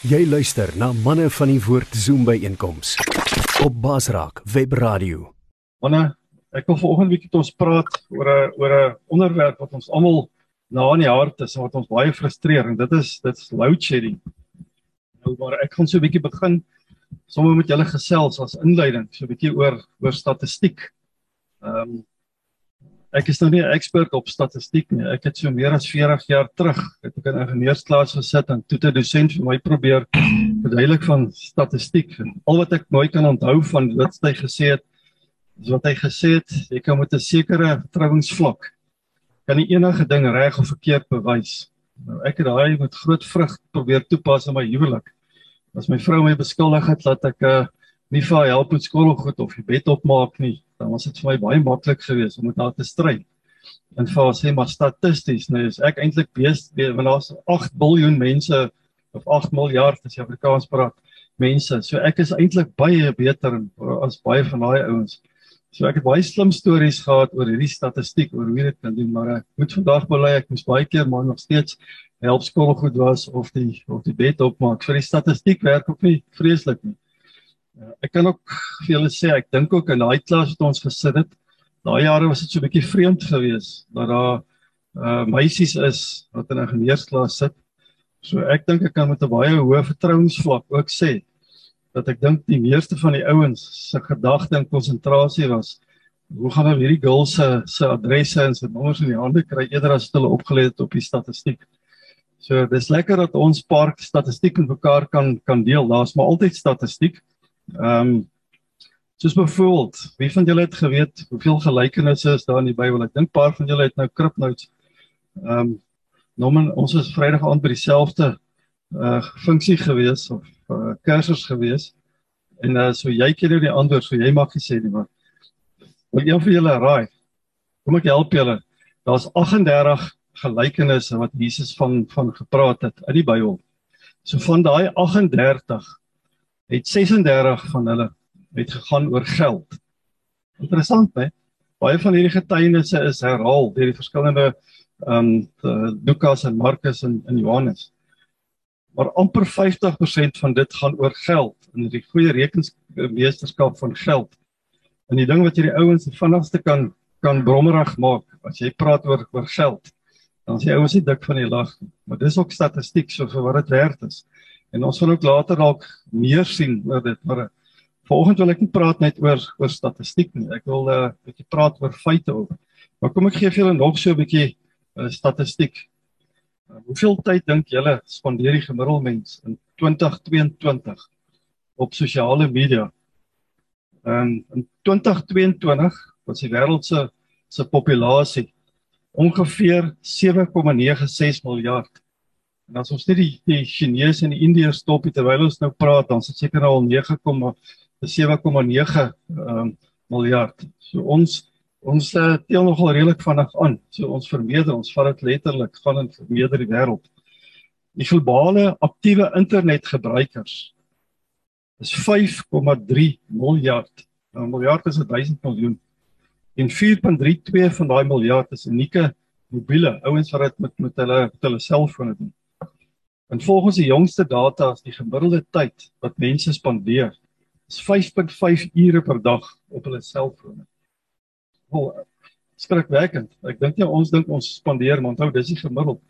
Jy luister na manne van die woord Zoom by einkoms op Basraak Web Radio. Manne, ek wil vanoggend bietjie met ons praat oor 'n oor 'n onderwerp wat ons almal na in die hart is en wat ons baie frustreer en dit is dit's load shedding. Nou maar ek gaan so 'n bietjie begin sommer met julle gesels as inleiding, so 'n bietjie oor oor statistiek. Ehm um, Ek is nou nie 'n ekspert op statistiek nie. Ek het so meer as 40 jaar terug het ek in ingenieursklas gesit en toe 'n dosent vir my probeer verduidelik van statistiek. Al wat ek nooit kan onthou van wat hy gesê het, is wat hy gesê het, jy kan met 'n sekere vertrouensvlak kan nie enige ding reg of verkeerd bewys. Nou ek het daai met groot vrug probeer toepas in my huwelik. As my vrou my beskuldig het dat ek uh, nie vir haar help met skoolgoed of die bed opmaak nie, dan was dit vir my baie maklik geweest om met haar te stry. En vir haar sê maar statisties, nou is ek eintlik besig want daar's 8 miljard mense of 8 miljard as jy Afrikaans praat mense. So ek is eintlik baie beter as baie van daai ouens. So ek het baie slim stories gehad oor hierdie statistiek oor hoe dit kan doen, maar ek moet vandag bely ek moes baie keer maar nog steeds help skool goed was of die of die bed opmaak. Vir die statistiek werk ook nie vreeslik nie. Ja, ek kan ook vir julle sê ek dink ook in daai klas wat ons gesit het, daai jare was dit so 'n bietjie vreemd geweest dat daar uh meisies is wat in 'n geneesklas sit. So ek dink ek kan met 'n baie hoë vertrouensvlak ook sê dat ek dink die meeste van die ouens se gedagte en konsentrasie was hoe gaan hulle hierdie girls se se adresse en se nommers in die hande kry eerder as hulle opgeleer het op die statistiek. So dis lekker dat ons paar statistiek met mekaar kan kan deel. Daar's maar altyd statistiek. Ehm um, soos byvoorbeeld, wie van julle het geweet hoeveel gelykenisse is daar in die Bybel? Ek dink paar van julle het nou kripnotes. Ehm um, nomen ons is Vrydag aand by dieselfde uh funksie gewees of uh, kursus gewees. En uh so jy ken nou die antwoord, so jy mag gesê nie maar. Wil een van julle raai? Kom ek help julle. Daar's 38 gelykenisse wat Jesus van van gepraat het in die Bybel. So van daai 38 het 36 van hulle het gegaan oor geld. Interessant, hè? Baie van hierdie getuienisse is herhaal deur die verskillende ehm um, Lukas en Markus en, en Johannes. Maar amper 50% van dit gaan oor geld en die goeie rekenmeesterskap van geld. En die ding wat jy die ouens die vinnigste kan kan brommerig maak as jy praat oor oor geld. Dan sê ouens nie dik van die lag maar dis ook statistiek so vir wat dit werd is. En ons gaan ook later dalk meer sien oor dit, maar volgende wil ek nie praat net oor oor statistiek nie. Ek wil 'n uh, bietjie praat oor feite ook. Maar kom ek gee vir julle nog so 'n bietjie uh, statistiek. Uh, hoeveel tyd dink julle spandeer die gemiddelde mens in 2022 op sosiale media? Um, in 2022 was die wêreld se se populasie ongeveer 7,96 miljard. En as ons net die die Chinese en die Indiërs stop terwyl ons nou praat, dan sit seker al 9,7,9 um, miljard. So ons ons uh, teel nogal redelik vinnig aan. So ons vermeerder, ons vat dit letterlik van in vermeerder die wêreld. Die globale aktiewe internetgebruikers is 5,3 miljard. Nou miljard is 1000 miljoen. En 4.32 van daai miljard is unieke mobiele ouens wat dit met met hulle met hulle selfone doen. En volgens die jongste data is die gemiddelde tyd wat mense spandeer is 5.5 ure per dag op hulle selfone. Wel skrikwekkend. Ek dink nie ons dink ons spandeer, maar onthou dis die gemiddeld.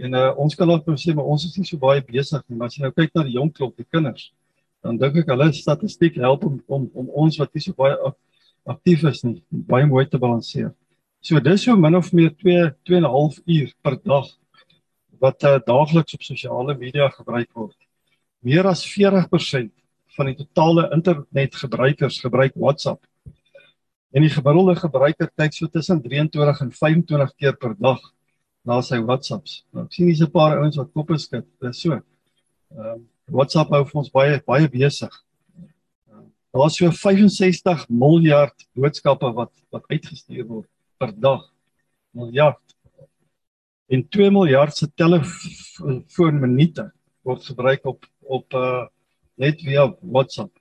En uh, ons kan dalk nou sê maar ons is nie so baie besig nie, maar as jy nou kyk na die jong klop, die kinders, dan dink ek hulle statistiek help om om om ons wat nie so baie aktief is nie, baie mooi te balanseer. So dis so min of meer 2 2.5 uur per dag wat uh, daagliks op sosiale media gebruik word. Meer as 40% van die totale internetgebruikers gebruik WhatsApp. En die gemiddelde gebruiker kyk so tussen 23 en 25 keer per dag na sy WhatsApps. Nou ek sien hier's 'n paar ouens wat koppe skud. Dis so. Ehm uh, WhatsApp hou vir ons baie baie besig. Uh, Daar's so 65 miljard boodskappe wat wat uitgestuur word per dag. Miljard en 2 miljard se telefoonminute word gebruik op op uh net via WhatsApp.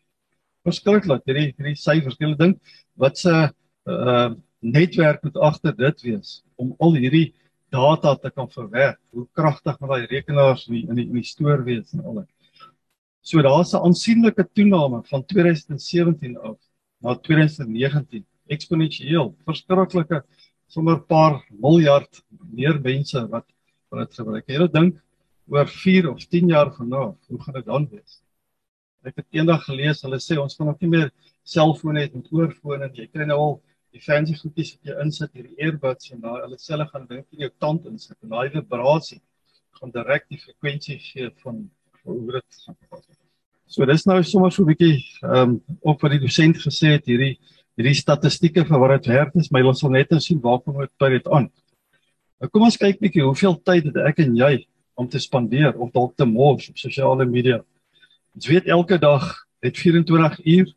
Verskriklik hierdie hierdie syfers. Ek dink wat se uh netwerk moet agter dit wees om al hierdie data te kan verwerk. Hoe kragtig moet daai rekenaars in die, in die in die stoor wees en al dit. So daar's 'n aansienlike toename van 2017 af na 2019, eksponensieel, verskriklike sommer 'n paar miljard meer mense wat wat dit gebruik. Jy dink oor 4 of 10 jaar van nou, hoe gaan dit dan wees? Ek het eendag gelees, hulle sê ons kan nog nie meer selfone hê met oorfone nie. Jy kry nou al die fancy goedjies wat jy insit, hierdie earbuds en daai hulle selfe gaan dink in jou tand insit en daai vibrasie gaan direk die frekwensie gee van hoe dit gaan. So dis nou sommer so 'n bietjie ehm um, op wat die dosent gesê het hierdie hierdie statistieke vir wat dit werd is, maar ons sal net nou sien waar kom dit by dit aan. Nou kom ons kyk bietjie hoeveel tyd het ek en jy om te spandeer of dalk te mors op sosiale media. Ons weet elke dag het 24 uur.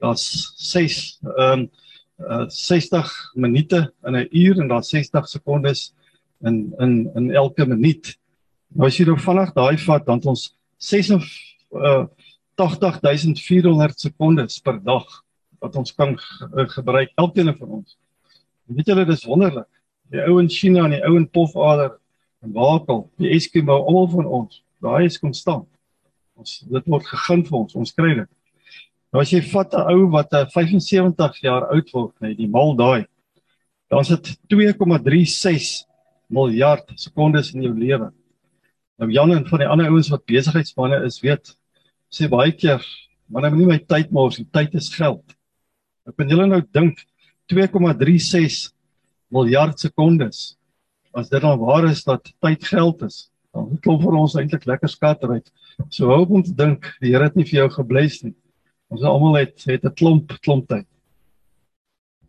Daar's 6 ehm um, uh, 60 minute in 'n uur en daar's 60 sekondes in in in elke minuut. Nou as jy nou vinnig daai vat, dan ons 86 uh, 80400 sekondes per dag wat ons kan uh, gebruik elkeen van ons. En weet julle dis wonderlik. Die ou in China en die ou in Pofader en Wakel, die Eskimo, almal van ons, daai is konstant ons dit word gegee vir ons ons kry dit nou as jy vat 'n ou wat 75 jaar oud word net die mal daai dan is dit 2,36 miljard sekondes in jou lewe nou Jan en van die ander ouens wat besigheidsmanne is weet sê baie keer man ek moet nie my tyd mors die tyd is geld ek kan julle nou dink 2,36 miljard sekondes as dit dan waar is dat tyd geld is dan klop vir ons eintlik lekker skat uit So hou om te dink, die Here het nie vir jou gebless nie. Ons almal het het 'n klomp klomp tyd.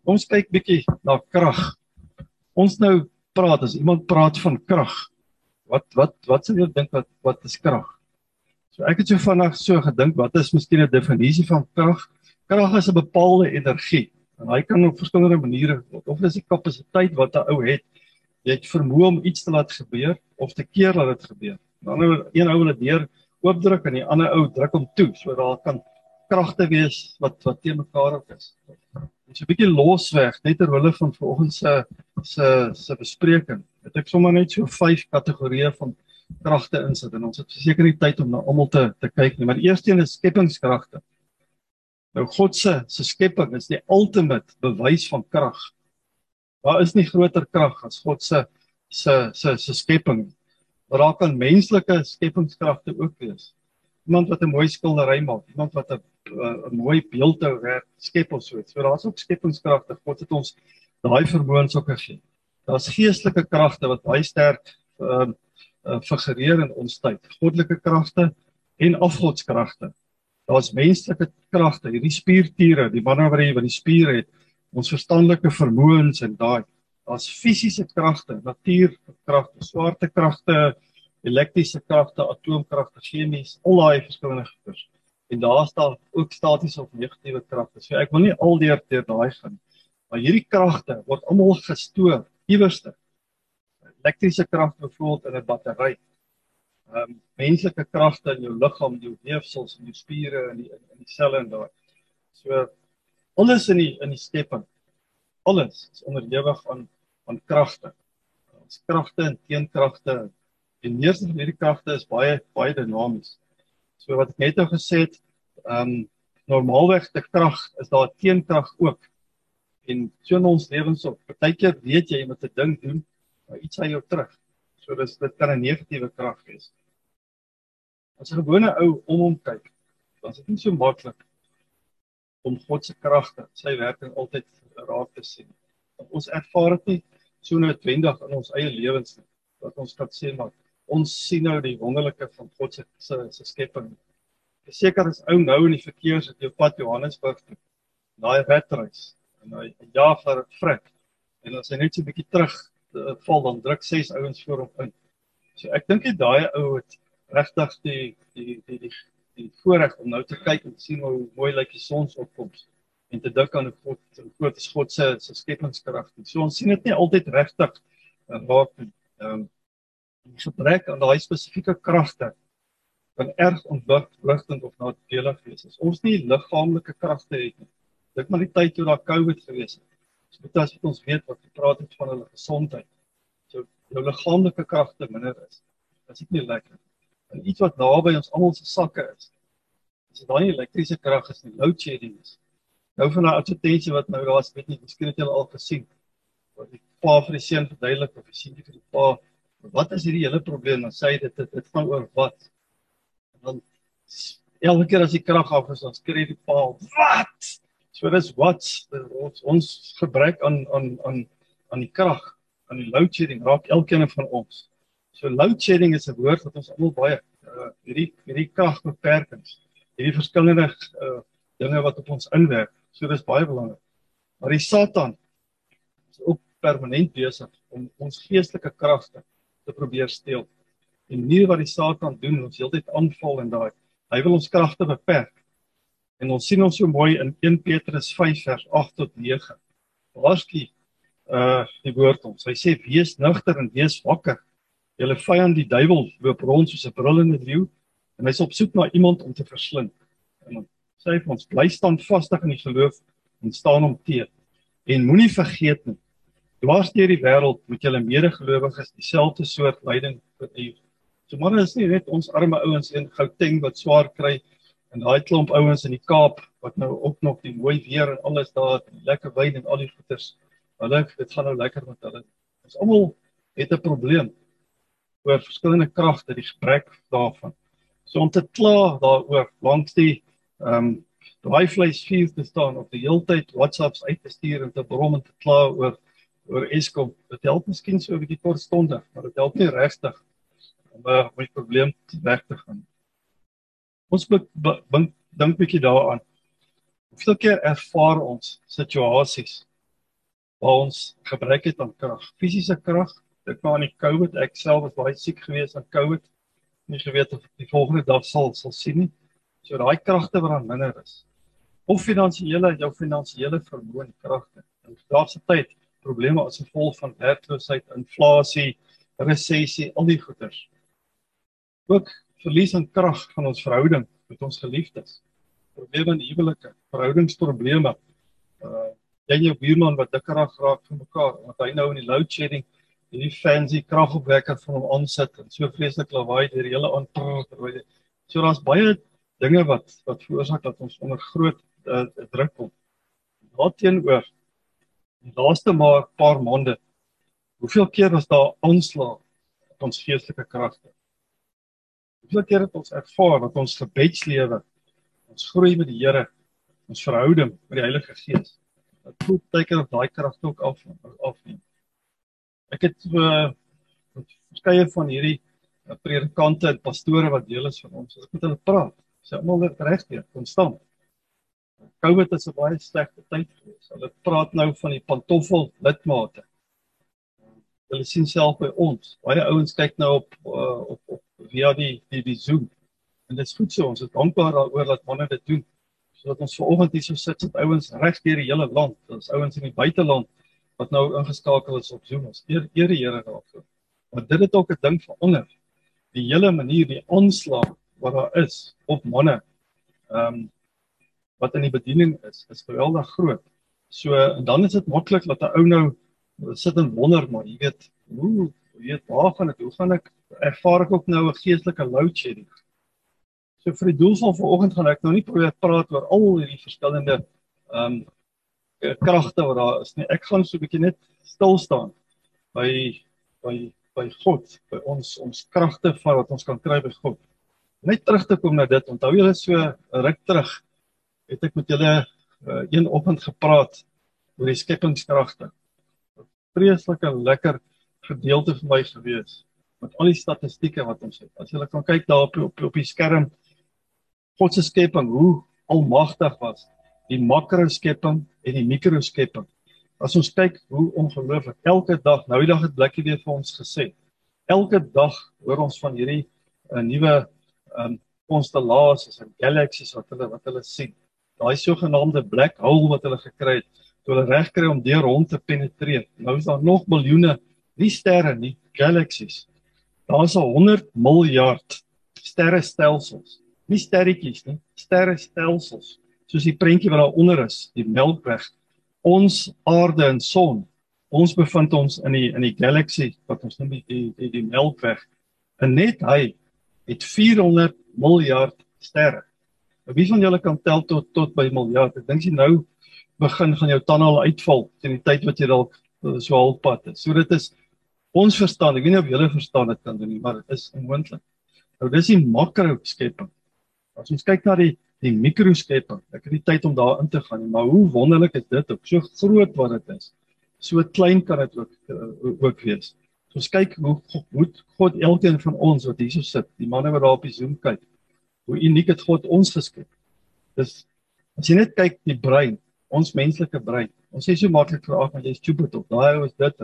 Ons kyk bietjie na krag. Ons nou praat as iemand praat van krag. Wat wat wat sou jy dink wat wat is krag? So ek het so vanaand so gedink, wat is miskien 'n definisie van krag? Krag is 'n bepaalde energie en hy kan op verskillende maniere of dis die kapasiteit wat 'n ou het. Jy het vermoë om iets te laat gebeur of te keer dat dit gebeur. Dan nou een ou wil dit deur oopdruk en die ander ou druk hom toe so daar kan kragte wees wat wat teen mekaar op is. Dit is 'n bietjie losweg net ter wille van vanoggend se se se bespreking. Het ek sommer net so vyf kategorieë van kragte insit en ons het seker nie tyd om na almal te te kyk nie, maar die eerste een is skepingskragte. Nou God se se skepping is die ultimate bewys van krag. Daar is nie groter krag as God se se se se skepping daar kan menslike skepingskragte ook wees. Iemand wat 'n mooi skildery maak, iemand wat 'n 'n mooi beeldhou werk, skep of so iets. So daar's ook skepingskragte. God het ons daai vermoëns ook gegee. Daar's geestelike kragte wat baie sterk ehm uh, uh, figureer in ons tyd. Goddelike kragte en afgodskragte. Daar's menslike kragte, hierdie spiertiere, die manne wat wat die spiere het, ons verstandelike vermoëns en daai daar's fisiese kragte, natuurkragte, swaartekragte, elektriese kragte, atoomkragte, chemies, al daai verskillende goeders. En daar staan ook statiese of negatiewe kragte. So ek wil nie al deur deur daai gaan. Maar hierdie kragte word almal gestoor iewerste. Elektriese krag byvoorbeeld in 'n battery. Ehm um, menslike kragte in jou liggaam, jou weefsels en jou spiere en die in die selle en daai. So alles in die in die skepping alles is onderhewig aan aan kragte. Ons kragte en teenkragte en meeste van hierdie kragte is baie baie dinamies. So wat ek net nou gesê het, ehm um, normaalweg te krag is daar teenkrag ook. En so in ons lewens op, partykeer weet jy jy moet 'n ding doen, maar iets aan jou terug. So dis dit kan 'n negatiewe krag wees. As 'n gewone ou om hom kyk, dan is dit nie so maklik om God se kragte, sy werking altyd raak te sien. Ons ervaar dit nie so noodwendig in ons eie lewens nie. Wat ons kan sê maar ons sien nou die wonderlike van God se se, se skepping. Seker is ou nou in die verkeers op jou pad Johannesburg toe. Daai redreis en hy ja vir frik. En as hy net so 'n bietjie terug uh, val dan druk ses ouens voor hom in. So ek dink dit daai ou het regtig die die die die die voorreg om nou te kyk en sien hoe mooi lyk die sonsopkoms en te dink aan God, God is God se se skepingskrag. So ons sien dit nie altyd regtig raak nie. Ehm die gebrek aan daai spesifieke kragte kan erg ontwrigtend of nadelig wees. As ons nie liggaamlike kragte het nie. Dink maar die tyd toe daar COVID gewees het. So dit as ons weet wat gepraat het van hulle gesondheid. So jou liggaamlike kragte minder is. Dit is nie lekker. En iets wat naby ons almal se sakke is, As dit daai elektriese krag is, nie load shedding is. Nou van daai advertensie wat nou daar was, weet nie, miskien het julle al gesien. Wat die pa vir die seun verduidelik of die seun vir die pa, wat is hierdie hele probleem? Dan sê hy dit dit, dit gaan oor wat? En dan elke keer as die krag af is, dan skree die pa, "Wat?" So dis wat ons ons gebruik aan aan aan aan die krag, aan die load shedding raak elkeen van ons. So load shedding is 'n woord wat ons almal baie uh, hierdie hierdie kragbeperkings, hierdie verskillende uh, dinge wat op ons inwerk. So dis baie belangrik. Maar die Satan is ook permanent besig om ons geestelike kragte te probeer steel. Die manier wat die Satan doen, ons heeltyd aanval en daai Hy wil ons kragte beperk. En ons sien ons so mooi in 1 Petrus 5 vers 8 tot 9. Waarskynlik uh die woord ons. Hy sê wees nugter en wees wakker. Julle vyand die duiwel loop rond soos 'n brullende leeu en hy's op soek na iemand om te verslind. En sê vir ons bly staan vastig in die geloof en staan hom te. En moenie vergeet nie. Dwars deur die wêreld moet julle medegelowiges dieselfde soort lyding verduur. So maar is nie net ons arme ouens in Gauteng wat swaar kry en daai klomp ouens in die Kaap wat nou ook nog die mooi weer en alles daar, lekker wyn en al die goeders. Hulle dit gaan nou lekker met hulle. Ons almal het 'n probleem oor verskillende kragte, die gebrek daarvan. So om te kla daaroor langs die ehm um, daai vleis vuur te staan of die heeltyd WhatsApps uit te stuur en te brom en te kla oor oor Eskom. Dit help miskien so 'n bietjie kortstondig, maar dit help nie regtig om uh, my probleem weg te gaan. Ons moet dink bietjie daaraan. Hoeveel keer ervaar ons situasies waar ons gebruik het aan krag, fisiese krag, dit maar aan die COVID, ek self was baie siek geweest aan COVID. Nie geweet of die volgende dag sal sal sien nie. So daai kragte wat dan minder is. Of finansiële, jou finansiële vermoë en kragte. In daardie tyd probleme as gevolg van werkloosheid, inflasie, resessie, al die goeters ook verlies aan krag van ons verhouding met ons geliefdes. Probleme in huwelike, verhoudingsprobleme. Uh jy jou buurman wat dikker raak vir mekaar, want hy nou in die load shedding hierdie fancy kragopwekker van hom aansit en so vreeslik lawaai deur die hele aand. So daar's baie dinge wat wat veroorsaak dat ons onder groot uh, druk kom. Daarteenoor die laaste maar paar maande hoeveel keer was daar aanslag op ons geestelike kragte? Hoeveel keer het ons ervaar dat ons gebedslewe, ons groei met die Here, ons verhouding met die Heilige Gees, dat voel teken of daai krag ook af afneem. Ek het uh, verskeie van hierdie uh, predikante en pastore wat deel is van ons, ek met hulle praat. Sê almal het reg hier, konstant. COVID is 'n baie slegte tyd gewees. Hulle praat nou van die pantoffel lidmate. Hulle sien self by ons. Baie ouens kyk nou op uh, op op via die die die Zoom. En dit is goed so, ons is dankbaar daaroor dat manne dit doen. Sodat ons vanoggend hier so sit met ouens reg deur die hele land. Ons ouens in die buiteland wat nou ingeskakel is op Zoom. Ons eer eer die Here daarvoor. Maar dit het ook 'n ding verander. Die hele manier, die aanslag wat daar is op manne. Ehm um, wat in die bediening is, is geweldig groot. So dan is dit maklik dat 'n ou nou sit en wonder maar jy weet hoe weet waar gaan dit hoe gaan ek ervaar ek ook nou 'n geestelike load shedding. So vir die doel van vanoggend gaan ek nou nie probeer praat oor al hierdie verskillende ehm um, kragte wat daar is nie. Ek gaan so 'n bietjie net stil staan by by by God, by ons ons kragte van wat ons kan kry by God. Net terug te kom na dit. Onthou julle so 'n ruk terug het ek met julle uh, een oggend gepraat oor die skepingskragte. Vreeslike lekker gedeelte vir my gewees met al die statistieke wat ons het. As jy kan kyk daar op op, op die skerm God se skepping, hoe almagtig was die makro skepping en die mikro skepping. As ons kyk hoe ongelooflik elke dag, nou die dag het blikkie weer vir ons gesê. Elke dag hoor ons van hierdie 'n eh, nuwe um konstellasies en galaksies wat hulle wat hulle sien. Daai sogenaamde black hole wat hulle gekry het, toe hulle reg kry om deur rond te penetreer. Nou is daar nog miljoene nie sterre nie, galaksies Daar's 100 miljard sterrestelsels. Nie sterretjies nie, sterrestelsels. Soos die prentjie wat daar onder is, die Melkweg. Ons aarde en son. Ons bevind ons in die in die galaksie wat ons noem die die die Melkweg. En net hy het 400 miljard sterre. Wie van julle kan tel tot tot by miljard? Ek dink jy nou begin gaan jou tande al uitval teen die tyd wat jy dalk eh, so halfpad is. So dit is ons verstaan. Ek weet nie of julle verstaan dit kan doen nie, maar dit is onmoontlik. Nou dis die makro skepping. As ons kyk na die die mikro skepping, ek het nie tyd om daar in te gaan nie, maar hoe wonderlik is dit ook so groot wat dit is. So klein kan dit ook uh, ook wees. So ons kyk hoe hoe God elkeen van ons wat hierso sit, die manne wat daar op die Zoom kyk, hoe uniek het God ons geskep. Dis as jy net kyk die brein, ons menslike brein. Ons sê so maklik vir ag, maar jy's stupid of daai ou is dit.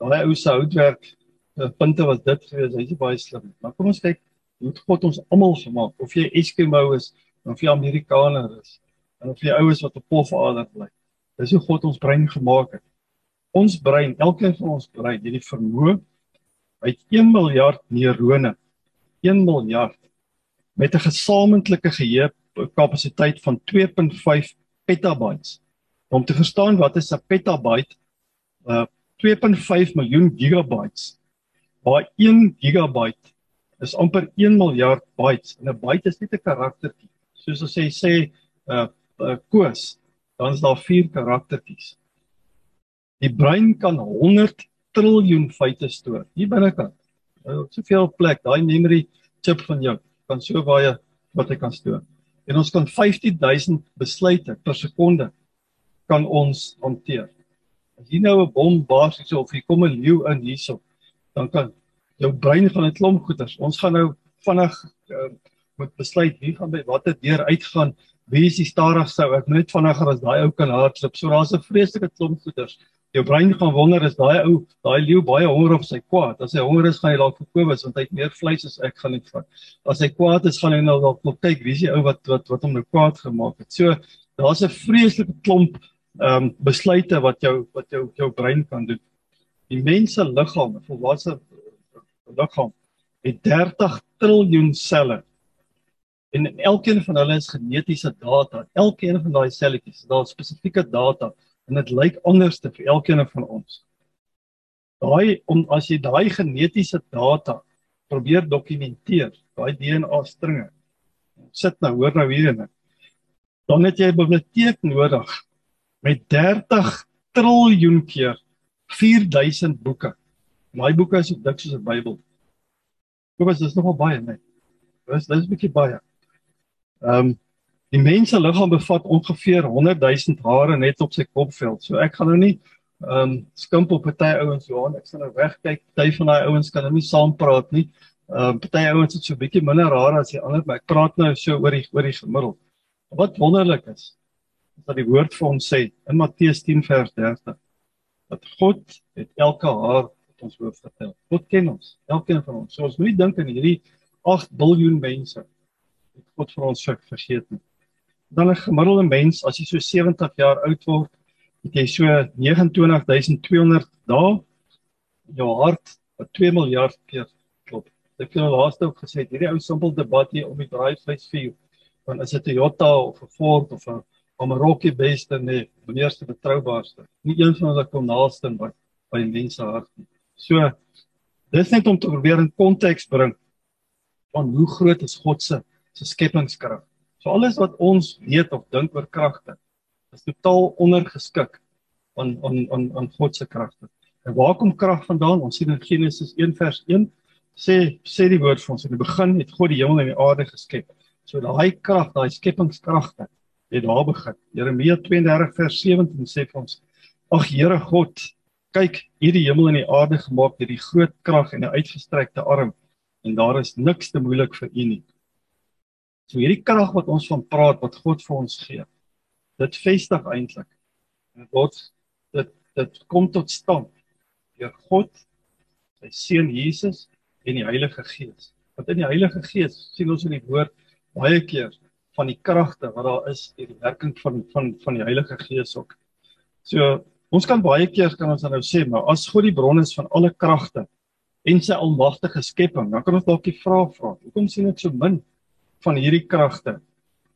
Daai ou se houtwerk eh, punte was dit gewees, hy's baie slim. Maar kom ons kyk hoe God ons almal gemaak, of jy Eskimo is of jy Amerikaner is, en of jy oues wat op pofader bly. Dis hoe God ons brein gemaak het. Ons brein, elkeen van ons brein het die vermoë uit 1 miljard neurone. 1 miljard met 'n gesamentlike geheue kapasiteit van 2.5 petabytes. Om te verstaan wat is 'n petabyte? Uh 2.5 miljoen gigabytes. Waar 1 gigabyte is amper 1 miljard bytes. En 'n byte is net 'n karaktertjie. Soos as jy sê uh, uh koos, dan is daar 4 karaktertjies. Die brein kan 100 triljoen feite stoor. Hier binnekant. Uh, soveel plek, daai memory chip van jou kan so baie wat hy kan stoor en ons kan 15000 besluite per sekonde kan ons hanteer. As jy nou 'n bom bars hierso of jy kom 'n leeu in hierso, dan kan jou brein gaan 'n klomp goeters. Ons gaan nou vinnig uh, moet besluit wie gaan by watter deur uitgaan, wie is die stadigste ou. Ek moet net vinniger as daai ou kan hardloop. So daar's 'n vreeslike klomp goeters jou brein gaan wonder is daai ou, daai leeu baie honger of sy kwaad. As hy honger is, gaan hy dalk vir Kobus want hy het meer vleis as ek gaan net vat. As hy kwaad is, gaan hy nou dalk nog kyk wie is die ou wat wat wat hom nou kwaad gemaak het. So daar's 'n vreeslike klomp ehm um, besluite wat jou wat jou jou brein kan doen. Die mense liggaam, volwasse liggaam het 30 triljoen selle. En elkeen van hulle is genetiese data. Elkeen van daai selletjies, daar spesifieke data en dit lyk anders te vir elkeen van ons. Daai om as jy daai genetiese data probeer dokumenteer, daai DNA stringe. Sit nou, hoor nou hierin. Dan het jy 'n biblioteek nodig met 30 triljoen keer 4000 boeke. My boeke is so dik soos 'n Bybel. Kom as dis nogal baie, nee. Dis dis 'n bietjie baie. Ehm um, Die mens se liggaam bevat ongeveer 100 000 hare net op sy kopveld. So ek gaan nou nie ehm um, skimp op party ouens Johan, ek sal nou wegkyk. Party van daai ouens kan nou nie saam praat nie. Ehm um, party ouens het so 'n bietjie minder hare as die ander, maar ek praat nou so oor die oor die gemiddeld. Wat wonderlik is, is dat die woord vir ons sê in Matteus 10 vers 30 dat God het elke haar op ons hoof getel. God ken ons, elkeen van ons. So ons moenie dink aan hierdie 8 miljard mense het God vir ons vergeet nie dan 'n gemiddelde mens as jy so 70 jaar oud word, het jy so 29200 dae jou hart wat 2 miljard keer klop. Ek het nou laaste ook gesê hierdie ou simpel debat hier om die draaivleis vuur van is dit 'n Toyota of 'n Ford of 'n Amarokkie beste nee, meneerste betroubaarste. Nie een van hulle kom naaste by by mense hart nie. So dis net om te probeer in konteks bring van hoe groot is God se se skepingskrag. So alles wat ons weet of dink oor kragte is totaal ondergeskik aan aan aan aan God se kragte. En waar kom krag vandaan? Ons sien in Genesis 1 vers 1 sê sê die woord vir ons in die begin het God die hemel en die aarde geskep. So daai krag, daai skepingskragte het daar begin. Jeremia 32 vers 17 sê vir ons: Ag Here God, kyk, hierdie hemel en die aarde gemaak deur die groot krag en 'n uitgestrekte arm en daar is niks te moeilik vir U nie. So hierdie krag wat ons van praat wat God vir ons gee. Dit vestig eintlik. Dit word dit dit kom tot stand deur God, sy seun Jesus en die Heilige Gees. Want in die Heilige Gees sien ons in die woord baie keer van die kragte wat daar is deur die werking van van van die Heilige Gees ook. So ons kan baie keer kan ons nou sê maar as God die bron is van alle kragte en sy almagtige skepping, dan kan ons dalk die vraag vra, hoekom sien ek so min van hierdie kragte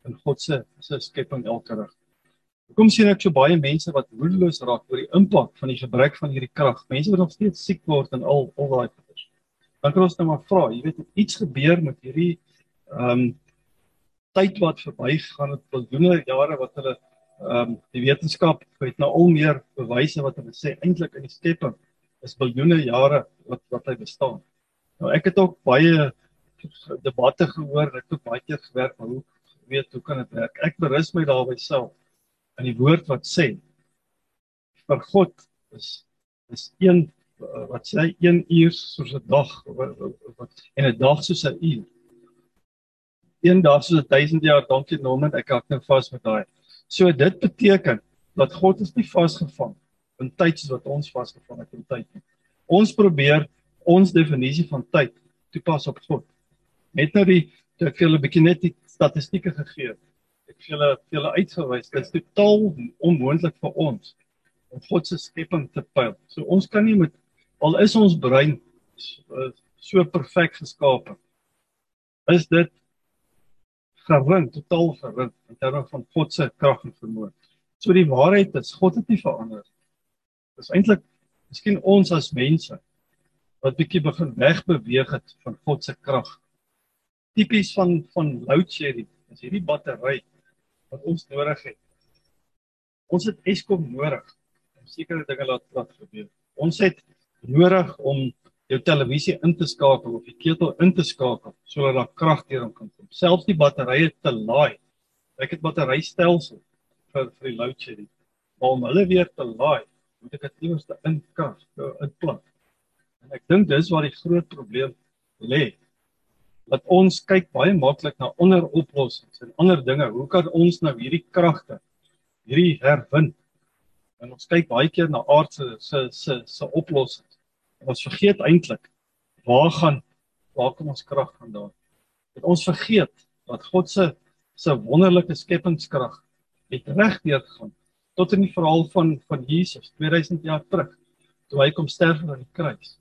in God se se skepping elke dag. Hoekom sien ek so baie mense wat moedeloos raak oor die impak van die gebruik van hierdie krag? Mense wat nog steeds siek word en al al daai goeders. Dan kan ons nou maar vra, jy weet iets gebeur met hierdie ehm um, tyd wat verbygegaan het, biljoene jare wat hulle ehm um, die wetenskap het nou al meer bewyse wat hulle sê eintlik in die skepping is biljoene jare wat wat hy bestaan. Nou ek het ook baie debatte gehoor, het ook baie keer gewerk maar hoe weet hoe kan dit werk? Ek berus my daarby self in die woord wat sê vir God is is een wat sê 1 uur soos 'n dag wat en 'n dag soos 'n uur. Een dag soos 1000 jaar, dankie Norman, ek hak nou vas met daai. So dit beteken dat God is nie vasgevang in tyd soos wat ons vasgevang het in tyd nie. Ons probeer ons definisie van tyd toepas op God. Net nou die ek vir julle 'n bietjie net die statistieke gegee. Ek vir julle vir julle uitgewys, dit is totaal onmoontlik vir ons om God se skepping te pyl. So ons kan nie met al is ons brein so perfek geskape. Is dit gerind, totaal gerind in terme van God se krag en vermoë. So die waarheid is God het nie verander. Dis eintlik miskien ons as mense wat bietjie begin wegbeweeg het van God se krag. Tipies van van load shedding, is hierdie battery wat ons nodig het. Ons het Eskom nodig om sekere dinge laat laat gebeur. Ons het nodig om jou televisie in te skakel of die ketel in te skakel sodat daar krag deur hom kan kom. Selfs die batterye te laai. Ek het batterystelsel vir vir die load shedding. Maar om hulle weer te laai, moet ek dit eers in krag inplant. En ek dink dis waar die groot probleem lê. Dat ons kyk baie maklik na onderoplossings en ander dinge. Hoe kan ons nou hierdie kragte hierdie herwin? En ons kyk baie keer na aardse se se se oplossings. En ons vergeet eintlik waar gaan waar kom ons krag vandaan? Dat ons vergeet dat God se se wonderlike skepingskrag het regdeur gegaan tot in die verhaal van van Jesus 2000 jaar terug toe hy kom sterf aan die kruis.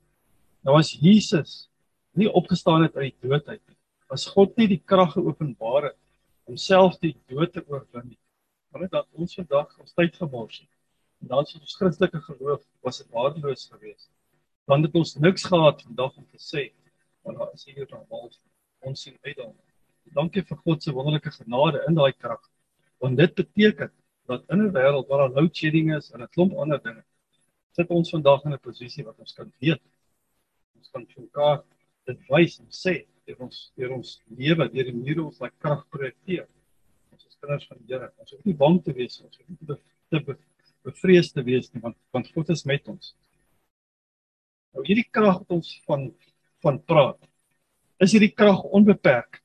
Nou as Jesus nie opgestaan het uit die dood uit nie, as God nie die krag geopenbaar het om self die dood te oorwin nie, dan het ons vandag ons tyd gemors. En dan ons Christelike geloof was dit waardeloos geweest dan het ons niks gehad vandag om te sê want daar is hier dan al ons sien uit dan. Dankie vir God se wonderlike genade in daai krag. Want dit beteken dat in 'n wêreld waar daar load shedding is en 'n klomp ander dinge, sit ons vandag in 'n posisie wat ons kan weet. Ons kan vir mekaar dit wys en sê deur ons deur ons lewe, deur die manier ons daai krag projekteer. Ons is kinders van die Here. Ons hoef nie bang te wees ons hoef nie te, te bevrees te wees nie want want God is met ons. Nou hierdie krag wat ons van van praat, is hierdie krag onbeperk.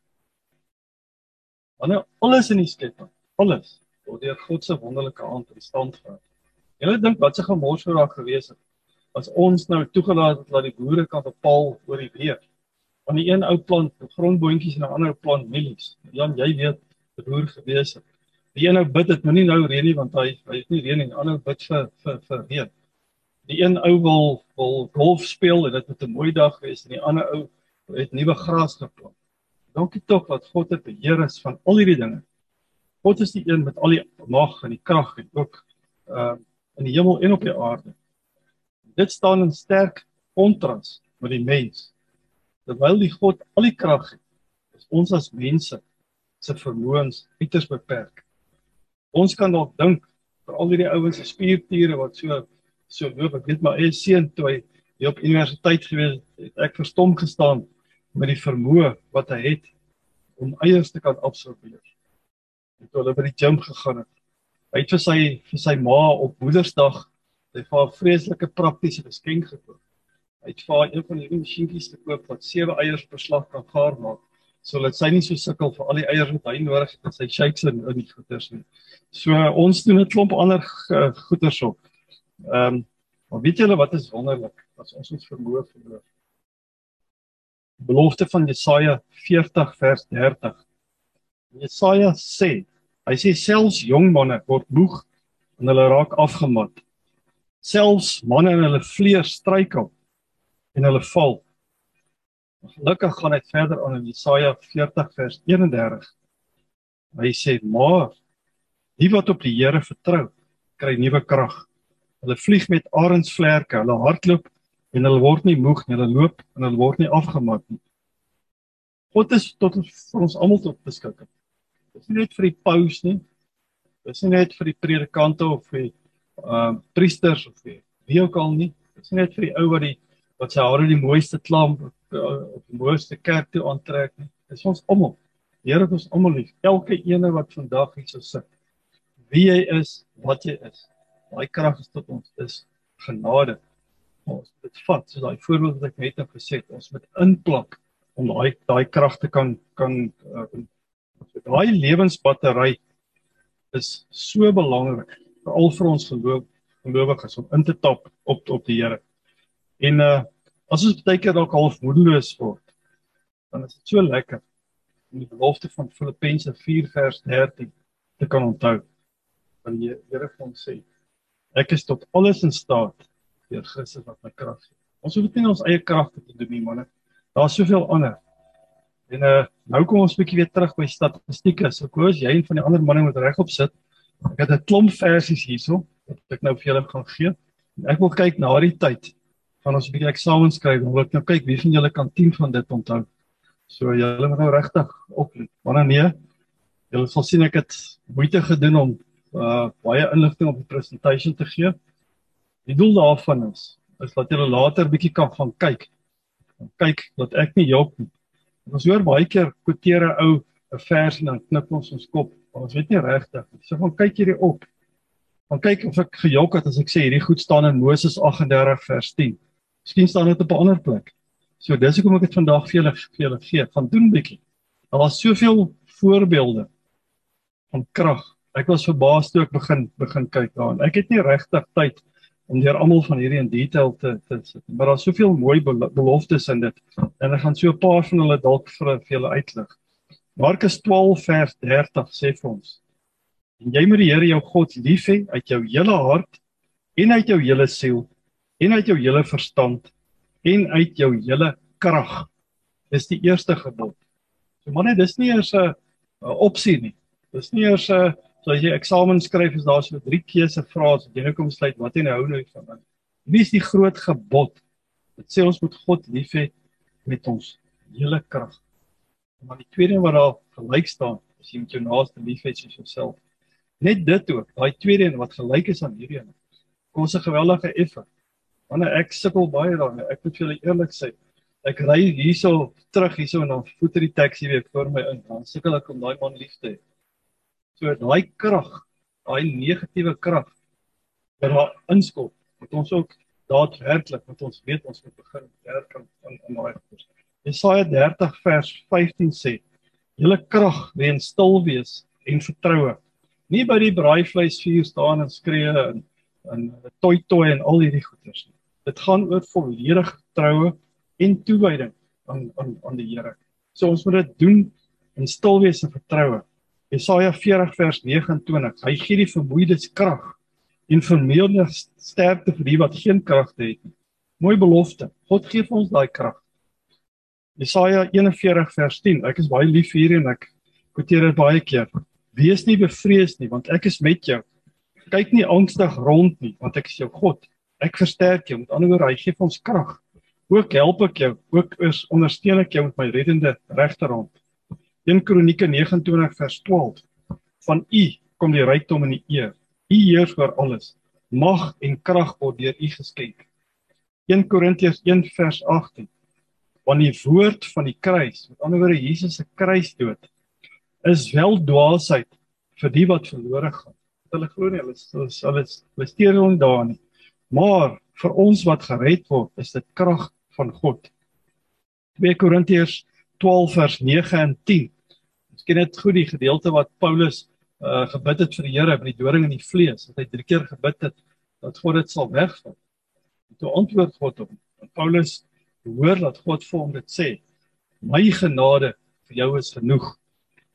Wanneer alles in die skepping, alles word deur God se wonderlike hand in stand gehou. Julle dink wat se gemors sou daar gewees het as ons nou toegelaat het dat die boere kan bepaal oor die weer. Van die een ou plant grondboontjies en 'n ander plant mielies. Jan, jy weet, boer gewees het. Die een ou bid dit moenie nou reën nie want hy hy het nie reën nie. Die ander bid vir vir vir reën die een ou wil wil golf speel en dit moet 'n mooi dag wees en die ander ou het nuwe gras geplant. Dankie tog dat God het beheer is van al hierdie dinge. God is die een met al die mag en die krag en ook uh in die hemel en op die aarde. Dit staan in sterk kontras met die mens. Terwyl die God al die krag het, is ons as mense se vermoëns uiters beperk. Ons kan dalk dink vir al hierdie ouens se spiertiere wat so so loop ek weet maar hy seun toe hy hier op universiteit gewees het ek verstom gestaan met die vermoë wat hy het om eiers te kan absorbeer. En toe hulle by die gym gegaan het. Hy het vir sy vir sy ma op Woensdag hy vir 'n vreeslike praktiese geskenk gekoop. Het vir een van die masjienkies te koop wat sewe eiers per slag kan gaar maak sodat sy nie so sukkel vir al die eiers wat hy nodig het in sy shakes en in die goeders nie. So ons doen 'n klomp ander goeders op. Ehm um, maar weet julle wat is wonderlik as ons ons vermoë verloor? Belofte van Jesaja 40 vers 30. Jesaja sê, hy sê selfs jong manne word moeg en hulle raak afgemat. Selfs manne in hulle vlees struikel en hulle val. Gelukkig gaan hy verder aan in Jesaja 40 vers 31. Hy sê maar die wat op die Here vertrou, kry nuwe krag. Hulle vlieg met arensvlerke, hulle hardloop en hulle word nie moeg nie, hulle loop en hulle word nie afgemat nie. God is tot vir ons almal tot beskikking. Dis nie net vir die paus nie. Dis nie net vir die predikante of vir ehm uh, priesters of vir wie ook al nie. Dis nie net vir die ou wat die wat sy hare die mooiste klamp op die mooiste kerk toe aantrek nie. Dis ons almal. Here het ons almal lief. Elke ene wat vandag hier so sit. Wie jy is, wat jy is. Daai krag is tot ons. Dis genade. Ons dit vat soos daai voorbeeld wat ek net nou gesê het. Ons moet inplak om daai daai krag te kan kan uh, daai lewensbattery is so belangrik veral vir ons geloof gelowiges om in te tap op op die Here. En uh as ons baie keer dalk half moedeloos word, dan is dit so lekker om die belofte van Filippense 4 vers 13 te kan onthou. Want die Here vir ons sê, ek is tot alles in staat deur Christus wat my krag gee. Ons hoef nie ons eie kragte te doen nie, man. Daar's soveel ander. En uh nou kom ons bietjie weer terug by statistieke. So koos jy een van die ander manne wat regop sit. Ek het 'n klomp versies hierso wat ek nou vir julle gaan gee. En ek wil kyk na die tyd van ons 'n bietjie eksamen skryf. Wil ek nou kyk wie van julle kan 10 van dit onthou. So julle moet nou regtig oplet. Maar nee, julle sal sien ek het moeite gedoen om uh baie inligting op die presentasie te gee. Die doel daarvan is is dat julle later bietjie kan gaan kyk. Kyk dat ek nie jok nie. Ons hoor baie keer kwoteer 'n ou 'n vers en dan knip ons ons kop. Ons weet nie regtig nie. So gaan kyk hierdie op. Gaan kyk of ek gejok het as ek sê hierdie goed staan in Moses 38 vers 10. Miskien staan dit op 'n ander plek. So dis hoekom ek dit vandag vir julle vir julle gee. Gaan doen bietjie. Daar was soveel voorbeelde van krag. Ek was verbaas toe ek begin begin kyk daarin. Ek het nie regtig tyd om deur almal van hierdie in detail te te sit. Maar daar's soveel mooi beloftes in dit. En ek gaan so 'n paar van hulle dalk vir vir julle uitlig. Markus 12 vers 30 sê vir ons: En jy moet die Here jou God lief hê uit jou hele hart en uit jou hele siel en uit jou hele verstand en uit jou hele krag. Dis die eerste gebod. So man, dis nie eers 'n opsie nie. Dis nie eers 'n so as jy eksamen skryf is daar so drie keuse vrae wat jy nou kom besluit wat jy nou hou nou van. Wie is die groot gebod? Dit sê ons moet God lief hê met ons hele krag. Maar die tweede wat daar gelyk staan, is jy moet jou naaste lief hê soos jouself. Net dit ook, daai tweede een wat gelyk is aan hierdie een. Kom ons 'n geweldige effort. Want ek sukkel baie daarmee. Ek moet vir julle eerlik sê. Ek ry hierso terug hierso en dan voet die taxi weer voor my in. Dan sukkel ek om daai man lief te hê. So daai krag, daai negatiewe krag wat daar inskop, moet ons ook daadwerklik met ons weet ons moet begin werk aan aan daai goed. Jesaja 30 vers 15 sê: "Julle krag lê in stil wees en vertroue." Nie by die braaivleisvuur staan en skree en en toi toi en al hierdie goeders nie. Dit gaan oor volledige troue en toewyding aan aan aan die Here. So ons moet dit doen in stil wees en vertroue. Jesaja 40 vers 29. Hy gee die vermoeides krag en vermeerder sterkte vir die wat geen krag het nie. Mooi belofte. God gee vir ons daai krag. Jesaja 41 vers 10. Ek is baie lief hier en ek kwoteer dit baie keer. Wees nie bevrees nie want ek is met jou. Kyk nie angstig rond nie want ek is jou God. Ek versterk jou. Met ander woorde, hy gee ons krag. Ook help ek jou, ook is ondersteun ek jou met my reddende regterhand. 1 Kronieke 29 vers 12. Van U kom die rykdom en die eer. U heers oor alles. Mag en krag word deur U geskenk. 1 Korintiërs 1 vers 18. Want die woord van die kruis, met ander woorde Jesus se kruisdood, is wel dwaasheid vir die wat verlore gaan. Hulle glo nie hulle dit hulle steur nie daarin nie. Maar vir ons wat gered word, is dit krag van God. 2 Korintiërs 12 vers 9 en 10. Ons ken dit goed die gedeelte wat Paulus uh gebid het vir die Here by die doring in die vlees. Dat hy drie keer gebid het dat God dit sal wegvat. En toe antwoord God hom. Paulus hoor dat God vir hom dit sê: "My genade vir jou is genoeg.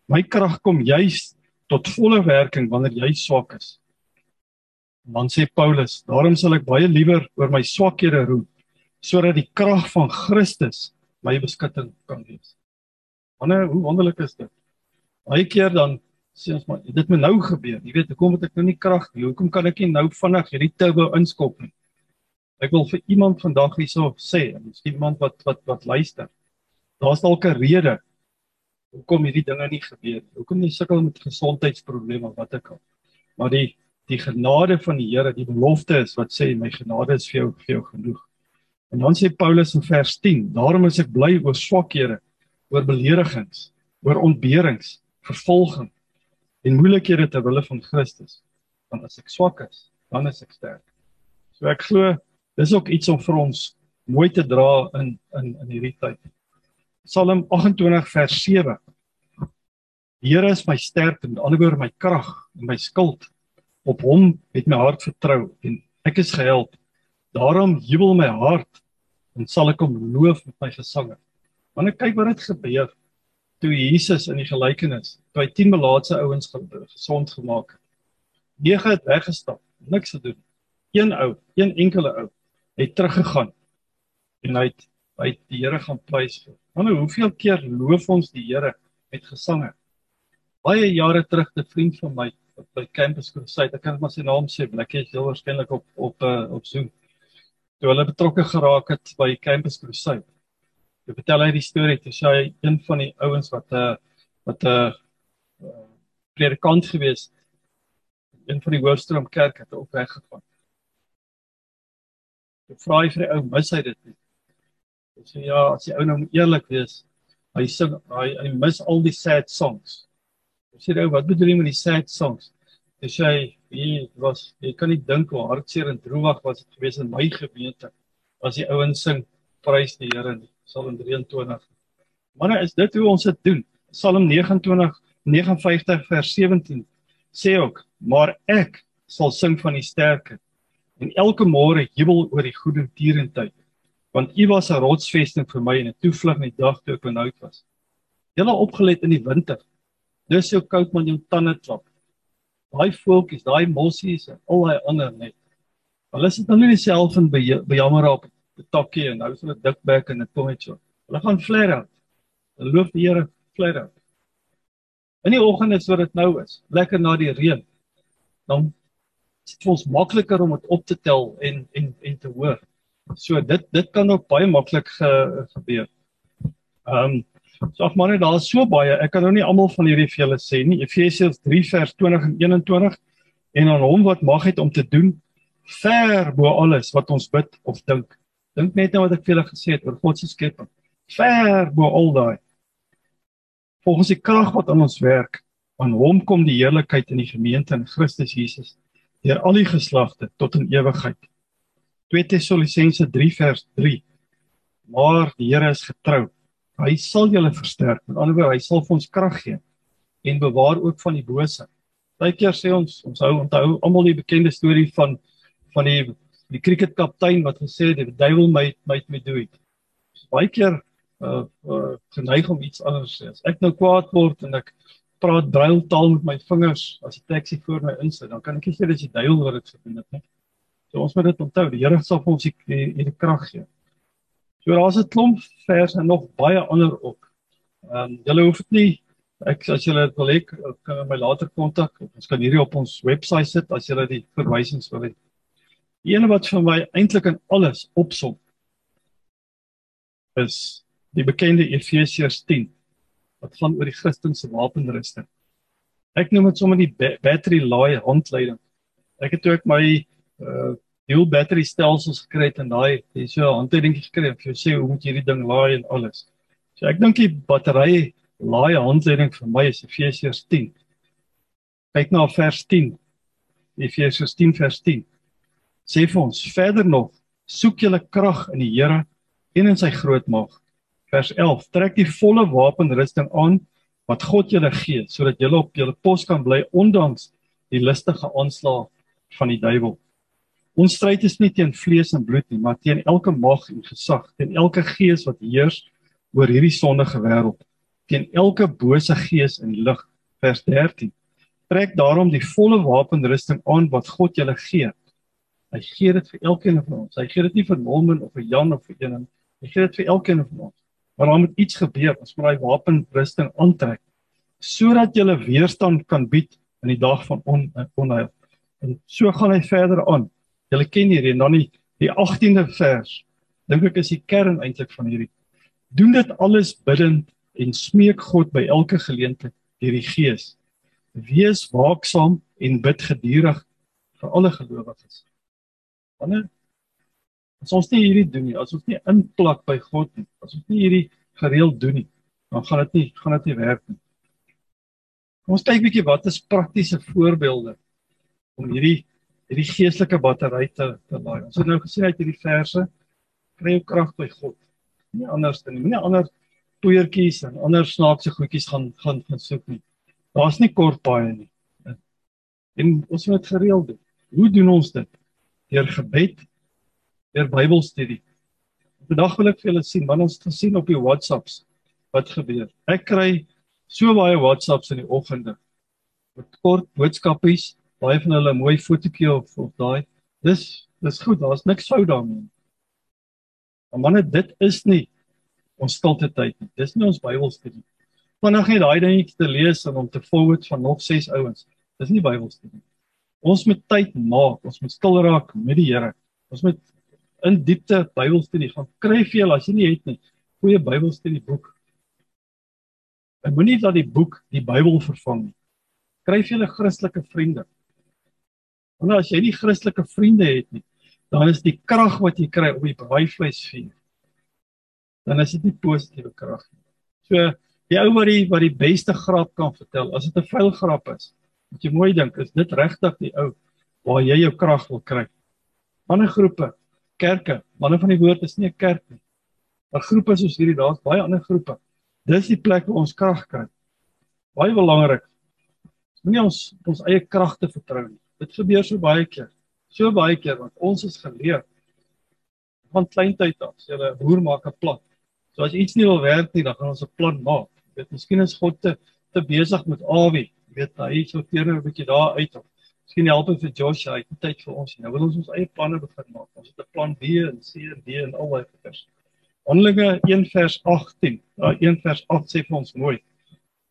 My krag kom juis tot volle werking wanneer jy swak is." Dan sê Paulus: "Daarom sal ek baie liewer oor my swakhede roem, sodat die krag van Christus my beskutting kan wees." Wanneer hoe wonderlik is dit? Baie keer dan sê ons maar dit moet nou gebeur. Jy weet, hoekom het ek nou nie krag nie? Hoekom kan ek nie nou vinnig hierdie turbo inskop nie? Ek wil vir iemand vandag hierso sê, miskien iemand wat wat wat luister. Daar's dalk 'n rede hoekom hierdie dinge nie gebeur nie. Hoekom jy sukkel met gesondheidsprobleme of wat ook al. Maar die die genade van die Here, die belofte is wat sê my genade is vir jou vir jou genoeg. En dan sê Paulus in vers 10: Daarom is ek bly oor swakhede, oor beledigings, oor ontberings, vervolging en moeilikhede ter wille van Christus. Want as ek swak is, dan is ek sterk. So ek glo dis ook iets om vir ons mooi te dra in in in hierdie tyd. Psalm 28 vers 7. Die Here is my sterk en anderwoorde my krag en my skild. Op hom het my hart vertrou en ek is gehelp. Daarom jubel my hart en sal ek hom loof met my gesange. Wanneer kyk wat het gebeur toe Jesus in die gelykenis, toe hy 10 melaatse ouens gesond gemaak het. 9 het weggestap, niks gedoen. Een ou, een enkele ou het teruggegaan en hy het hy het die Here gaan prys. Wanneer hoeveel keer loof ons die Here met gesange? Baie jare terug 'n vriend van my by Campus Crusade, ek kan net maar sy naam sê, ek is heel waarskynlik op op uh, op Zoom toe hulle betrokke geraak het by Campus Crusade. Ek vertel hy die storie toe sy een van die ouens wat 'n uh, wat 'n uh, uh, predikant gewees een van die Hoofstroom kerk het op weg gegaan. Ek vra hy vir die ou, mis hy dit nie? Hy sê ja, as die ou nou eerlik wees, hy sing hy, hy mis al die sad songs. Sê ou, wat bedoel jy met die sad songs? Hy sê Wie was jy kan nie dink hoe hartseer en droewig was dit gewees in my gemeente as die ouens sing prys die Here nie. Psalm 23. Manne, is dit hoe ons dit doen? Psalm 29 59 vers 17 sê ook: "Maar ek sal sing van die sterke en elke môre jubel oor die goeie tierentyd, want U was 'n rotsvesting vir my en 'n toevlug in die dag toe ek benoud was." Jy het opgelet in die winter. Dis so koud man jou tande klap daai voeltjies, daai mossies en al daai ander net. Hulle sit nou nie self in bejammer op die tokkie en nou is hulle dikbek en 'n tongetje. Hulle gaan flare out. Hulle loof die Here flare out. In die oggend is wat dit nou is, lekker na die reën. Dan is dit ons makliker om dit op te tel en en en te hoor. So dit dit kan ook baie maklik ge, gebeur. Ehm um, So ag manne, daar is so baie. Ek kan nou nie almal van hierdie vir julle sê nie. Efesiërs 3 vers 20 en 21 en aan hom wat mag het om te doen ver bo alles wat ons bid of dink. Dink net nou wat ek vir julle gesê het oor God se skepping. Ver bo al daai. Volgens die krag wat aan ons werk, aan hom kom die heerlikheid in die gemeente in Christus Jesus deur al die geslagte tot in ewigheid. 2 Tessalonisense 3 vers 3. Maar die Here is getrou Hy sal julle versterk. Met ander woorde, hy sal vir ons krag gee en bewaar ook van die bose. Partykeer sê ons, ons hou onthou almal die bekende storie van van die die cricketkaptein wat gesê het die duiwel my my my do it. Baie keer uh, uh geneig om iets anders sê. As ek nou kwaad word en ek praat brailtaal met my vingers as die taxi voor my insit, dan kan ek nie sê dis die duiwel wat dit gedoen het nie. So ons moet dit onthou. Die Here sal ons die die krag gee. So daar's 'n klomp verse en nog baie ander ook. Ehm um, julle hoef dit nie ek as julle dit wil hê kan my later kontak. Ons kan hierdie op ons webwerf sit as julle die verwysings wil hê. Die ene wat vir my eintlik in alles opsom is die bekende Efesiërs 10 wat gaan oor die Christelike wapenrusting. Ek noem dit sommer die battery laai handleiding. Ek het ook my uh dual battery stelsels gekry het en daai jy so 'n handleidingie gekry en jy sê hoe moet jy hierdie ding laai en alles. So ek dink die battery laai handleiding vir my is Efesiërs 10. Kyk na vers 10. Efesiërs 10 vers 10. Sê vir ons verder nog, soek julle krag in die Here en in sy groot mag. Vers 11. Trek die volle wapenrusting aan wat God julle gee sodat julle op julle pos kan bly ondanks die listige aanslag van die duiwel. Ons stryd is nie teen vlees en bloed nie, maar teen elke mag en gesag, teen elke gees wat heers oor hierdie sondige wêreld, teen elke bose gees in die lig. Vers 13. Trek daarom die volle wapenrusting aan wat God julle gee. Hy gee dit vir elkeen van ons. Hy gee dit nie vir Norman of vir Jan of vir een. Hy gee dit vir elkeen van ons. Maar daar moet iets gebeur. Ons moet daai wapenrusting aantrek sodat jy weerstand kan bied in die dag van on, onheil. En so gaan hy verder aan. Julle ken hierdie dan die, die 18de vers. Dink ek is die kern eintlik van hierdie. Doen dit alles bidend en smeek God by elke geleentheid deur die Gees. Wees waaksaam en bid gedurig vir alle gelowiges. Wanneer as ons nie hierdie doen nie, as ons nie inplak by God nie, as ons nie hierdie gereeld doen nie, dan gaan dit nie gaan dit nie werk nie. Kom ons kyk bietjie wat is praktiese voorbeelde om hierdie hierdie geestelike battery te te laai. Ons het nou gesien uit hierdie verse kry jou krag by God. Nie anders dan nie. Moenie ander poeiertjies en ander snaakse goedjies gaan gaan gaan soek nie. Daar's nie kort baie nie. En ons moet gereeld doen. Hoe doen ons dit? Deur gebed, deur Bybelstudie. Vandag wil ek vir julle sien wanneer ons gesien op die WhatsApps wat gebeur. Ek kry so baie WhatsApps in die oggende met kort boodskapies, baie van hulle mooi fotootjie of of daai. Dis dis goed, daar's niks fout daarmee. Maar wanneer dit is nie ons stilte tyd nie. Dis nie ons Bybelstudie. Vanaand net daai dingetjie te lees en om te forward van nog 6 ouens. Dis nie Bybelstudie. Ons moet tyd maak. Ons moet stil raak met die Here. Ons moet in diepte Bybelstudie gaan kry vir julle as jy nie het nie. Goeie Bybelstudie boek. En moenie dat die boek die Bybel vervang nie. Kry vir julle Christelike vriende. Want as jy nie Christelike vriende het nie, dan is die krag wat jy kry op die braaivleisvuur dan is dit nie positiewe krag nie. So die ou wat die wat die beste grap kan vertel, as dit 'n vuil grap is, moet jy mooi dink, is dit regtig die ou waar jy jou krag wil kry? Ander groepe, kerke, manne van die woord is nie 'n kerk nie. Maar groepe soos hierdie, daar's baie ander groepe. Dis die plek waar ons krag kry. Baie belangrik. Moenie ons ons eie kragte vertrou nie. Dit gebeur so baie keer. So baie keer want ons is geleer van kleintyd af. Sê hulle boer maak 'n plan. So as iets nie wil werk nie, dan gaan ons 'n plan maak. Jy weet, miskien is God te te besig met Awie. Jy weet, hy sorteer nou 'n bietjie daar uit of miskien help hy vir Joshua, hy het tyd vir ons. Nou wil ons ons eie planne begin maak. Ons het 'n plan B en C en D en al daai goeders. Handelinge 1 vers 18. Daar 1 vers 8 sê vir ons mooi.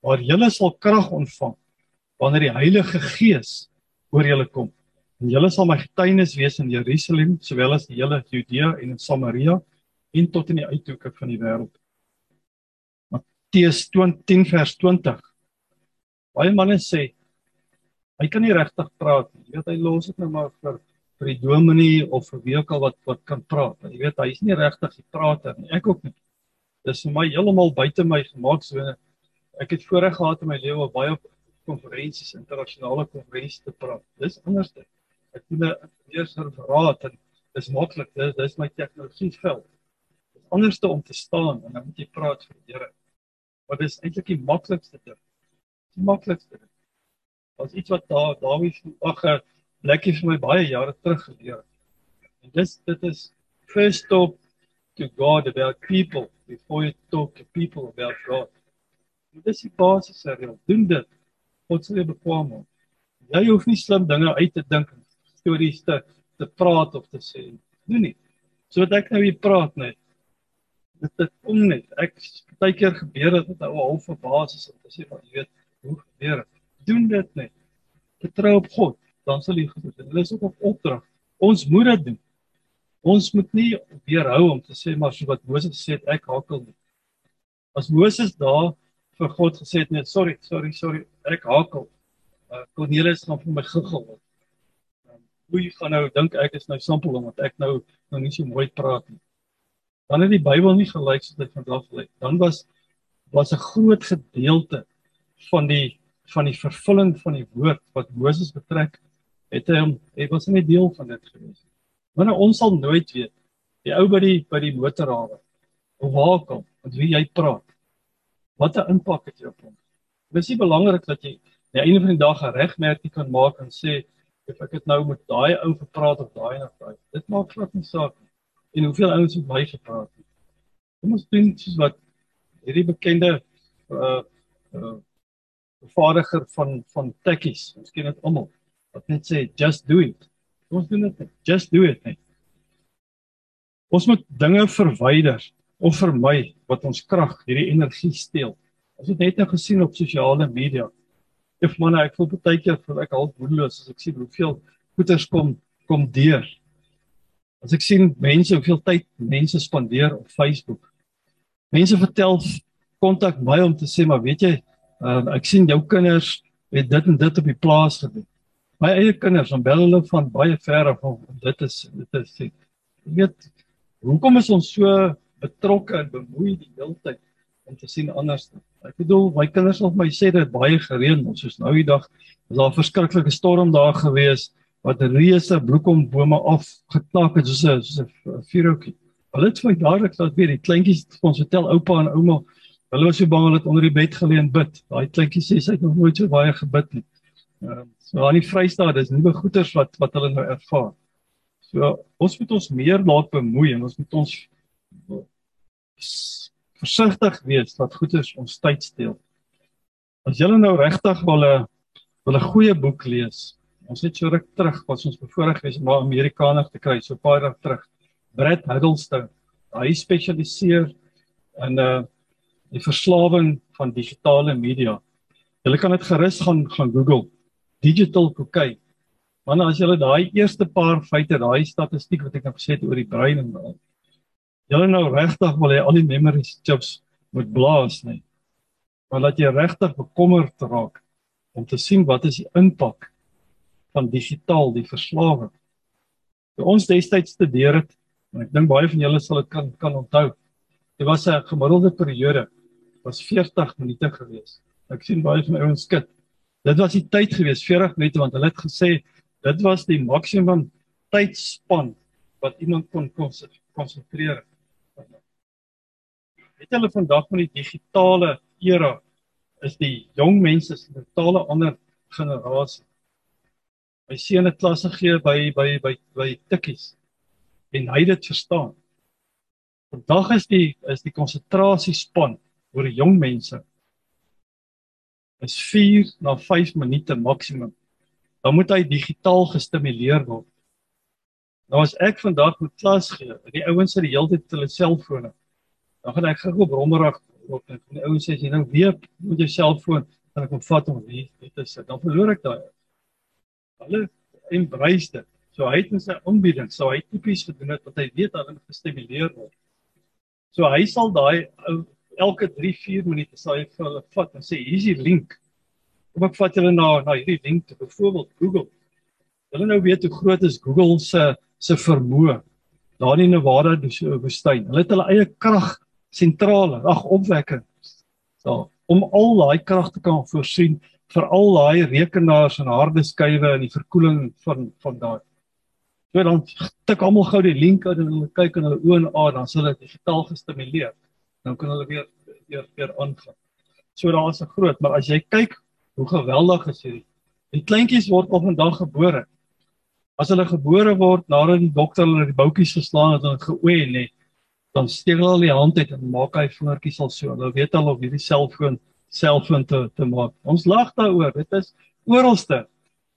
Maar julle sal krag ontvang wanneer die Heilige Gees oor julle kom. En julle sal my getuienis wees in Jerusalem, sowel as die hele Judea en in Samaria en tot in die uithoeke van die wêreld. Matteus 20 vers 20. Baie manne sê hy kan nie regtig praat nie. Jy weet hy los dit nou maar vir vir die dominee of vir wie ook al wat wat kan praat. Jy weet hy's nie regtig 'n prater nie. Ek ook nie. Dis vir my heeltemal buite my gemaaksone. Ek het voorreg gehad in my lewe baie konferensies, internasionale konferensies te praat. Dis anders dit. Ek doen 'n eerste raad en dis maklik. Dis dis my tegnologie veld anderste om te staan en dan moet jy praat vir die Here. Wat is eintlik die maklikste ding? Die maklikste ding. Was iets wat daar Dawid ag 'n blikkie vir my baie jare terug geleer. En dis dit is first stop to God about people before you talk to people about God. En dis die basis reël. Doen dit. God jou bekwam maak. Jy hoef nie slim dinge uit te dink stories te te praat of te sê. Doen nie. So wat ek nou hier praat net dit dit kom net. Ek baie keer gebeur dit met 'n half verbaas is om te sê van jy weet hoe gebeur dit. Doen dit net. Vertrou op God, dan sal jy goed doen. Hulle is ook op opdrag. Ons moet dit doen. Ons moet nie weerhou om te sê maar so wat Moses gesê het ek hakel nie. As Moses daar vir God gesê het net sorry, sorry, sorry, ek hakel. Uh, Cornelius gaan vir my giggel. Um, hoe gaan nou dink ek is nou simpel omdat ek nou nou nie so mooi praat nie dan het die Bybel nie gelyk soos dit vandag lyk. Dan was was 'n groot gedeelte van die van die vervulling van die woord wat Moses betrek, het hy hom hy was nie deel van dit gewees nie. Want ons sal nooit weet die ou by die by die motorhawe of waar kom met wie jy praat. Wat 'n impak het jy op hom? Dit is nie belangrik dat jy die einde van die dag 'n regmerkie kan maak en sê of ek het nou met daai ou gepraat of daai en daai. Dit maak glad nie saak nie en hoeveel ouens het baie gepraat. Kom ons doen soos wat hierdie bekende uh uh vervaardiger van van tekkies. Ons ken dit almal. Wat net sê just do it. Ons doen dit. Just do it net. Ons moet dinge verwyder of vermy wat ons krag, hierdie energie steel. Ons het net nou gesien op sosiale media. Ek man ek voel baie keer voel ek half moedeloos as ek sien hoeveel goeters kom kom deur As ek sien mense hoeveel tyd mense spandeer op Facebook. Mense vertel kontak my om te sê maar weet jy, uh, ek sien jou kinders het dit en dit op die plaas gedoen. My eie kinders, dan bel hulle van baie ver af om dit is dit is sê. Jy weet, hoekom is ons so betrokke en bemoei die hele tyd om te sien anders? Ek bedoel, my kinders het my sê dit baie gereën, ons soos nou die dag is daar 'n verskriklike storm daar gewees wat reuse bloekombome afgeklak het soos 'n soos 'n vuurhoutjie. Hulle het vir dadelik laat weet die kleintjies ons vertel oupa en ouma hulle was so bang hulle het onder die bed gelê en bid. Daai kleintjies sê sy het nog nooit so baie gebid nie. Ehm so aan die Vrystaat is nuwe goeters wat wat hulle nou ervaar. So ons moet ons meer laat bemoei en ons moet ons versigtig wees dat goeters ons tyd steel. As jy nou regtig wil 'n wil 'n goeie boek lees, Ons het so ruk terug was ons bevoorreg geweest om 'n Amerikaner te kry, so 'n paar dae terug. Brad Huddleston. Hy spesialiseer in uh die verslawing van digitale media. Jy kan dit gerus gaan gaan Google. Digital cocaine. Want as jy daai eerste paar feite, daai statistiek wat ek nou gesê het oor die brein en al. Jy nou regtig wil hê al die memory chips moet blaas, nee. Maar laat jy regtig bekommerd raak om te sien wat is die impak van digitaal die verslawing. Toe ons destyds studeer het, en ek dink baie van julle sal dit kan kan onthou. Dit was 'n gemiddelde periode was 40 minute gewees. Ek sien baie van my ouens skit. Dit was die tyd gewees 40 minute want hulle het gesê dit was die maksimum tydspan wat iemand kon konsentreer. Het hulle vandag met die digitale era is die jong mense 'n totale ander generasie my seun het klasse gee by by by by tikkies en hy het dit verstaan. Vandag is die is die konsentrasiespan oor die jong mense is 4 na 5 minute maksimum. Dan moet hy digitaal gestimuleer word. Nou as ek vandag moet klas gee, die ouens sit die hele tyd hulle selfone. Dan gaan ek gou brommerig word en die ouens sê jy nou weer met jou selfoon en ek kom vat hom hier, dit is dan verloor ek daai hulle embrace dit. So hy het in sy aanbieding, so hy tipies gedoen het wat hy weet hulle moet gestimuleer word. So hy sal daai elke 3-4 minute sal hy vir hulle vat en sê hier's die link. Kom ek vat julle na na hierdie link te byvoorbeeld Google. Hulle nou weet hoe groot is Google se se vermoë daar in Nevada woestyn. Hulle het hulle eie krag sentrale, ag opwekking. So om al daai krag te kan voorsien vir al daai rekenaars en harde skywe en die verkoeling van van daai. So dan tik almal gou die link uit en hulle kyk in hulle oë en aan dan sal dit digitaal gestimuleer. Dan kan hulle weer weer weer aangaan. So daar is 'n groot, maar as jy kyk hoe geweldig is hierdie. Die kleintjies word al vandag gebore. As hulle gebore word nadat die dokter hulle die boutjies geslaan het en dit geoe nê, dan steek hulle al die hand uit en maak hy vingertjies al so. Hulle weet al of hierdie selfoon selfoon te te maak. Ons lag daaroor. Dit is oralste.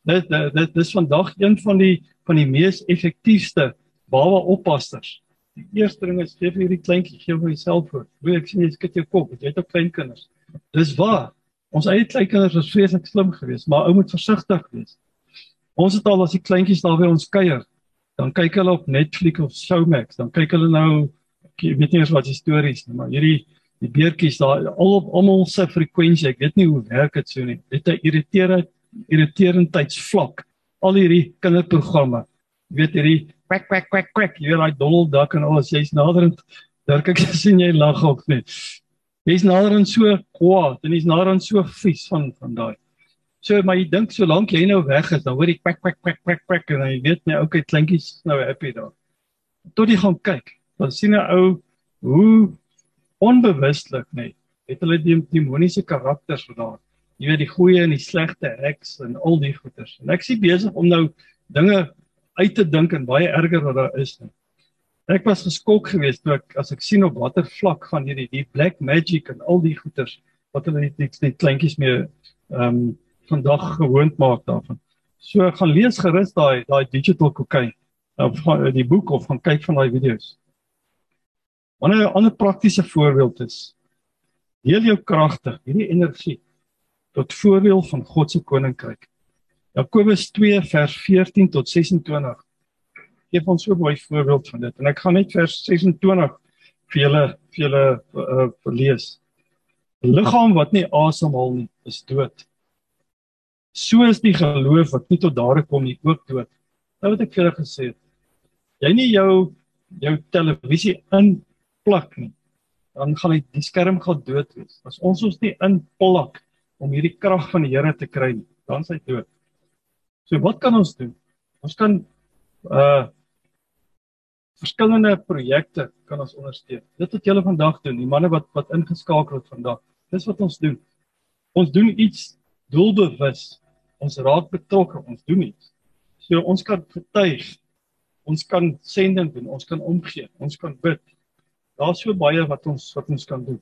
Dit dit dit is vandag een van die van die mees effektiefste baba oppassers. Die eerste ding is gee hierdie kleintjie gee hom 'n selfoon. Hoe ek sien jy skud jou kop, jy het ook klein kinders. Dis waar. Ons eie klein kinders was vreeslik slim geweest, maar ou moet versigtig wees. Ons het al as die kleintjies daar by ons kuier, dan kyk hulle op Netflix of Showmax, dan kyk hulle nou ek weet nie eens wat die stories nie, maar hierdie die beertjies daar al op almal se frekwensie. Ek weet nie hoe werk dit so nie. Dit 'n irriterend irriterendheidsvlak. Al hierdie kinderprogramme. Jy weet hierdie kwek kwek kwek kwek, jy weet daai Donald Duck en alles. Jy's naderend Dirk ek sien jy lag ook net. Jy's naderend so kwaad en jy's naderend so vies van van daai. So maar jy dink solank jy nou weg is, dan hoor jy kwek kwek kwek kwek kwek en jy weet net okay, kleintjies nou happy daar. Tot jy gaan kyk, dan sien 'n ou hoe onbewuslik net het hulle die demoniese karakters gedaan. Jy weet die goeie en die slegte heks en al die goeters. En ek sien besig om nou dinge uit te dink en baie erger wat daar is. Ek was geskok geweest toe ek as ek sien op watter vlak van hierdie die black magic en al die goeters wat hulle net net, kleintjies mee ehm um, vandag gewoond maak daarvan. So gaan lees gerus daai daai digital cocaine of die boek of gaan kyk van daai video's. 'n ander praktiese voorbeeld is deel jou kragte, hierdie energie tot voordeel van God se koninkryk. Jakobus 2 vers 14 tot 26 gee ons so 'n mooi voorbeeld van dit en ek gaan net vers 26 vir julle vir julle uh, lees. 'n Liggaam wat nie asemhaal nie, is dood. So is die geloof wat nie tot daar kom nie, ook dood. Nou wat ek vir julle gesê het. Jy nie jou jou televisie in plak nie. Dan gaan hy die skerm gaan dood wees. As ons ons nie inplak om hierdie krag van die Here te kry nie, dan sy dood. So wat kan ons doen? Ons kan uh verskillende projekte kan ons ondersteun. Dit wat julle vandag doen, die manne wat wat ingeskakel het vandag. Dis wat ons doen. Ons doen iets doelbewus. Ons raak betrokke, ons doen iets. So ons kan getuig. Ons kan sending doen, ons kan omgee, ons kan bid. Daar's so baie wat ons wat ons kan doen.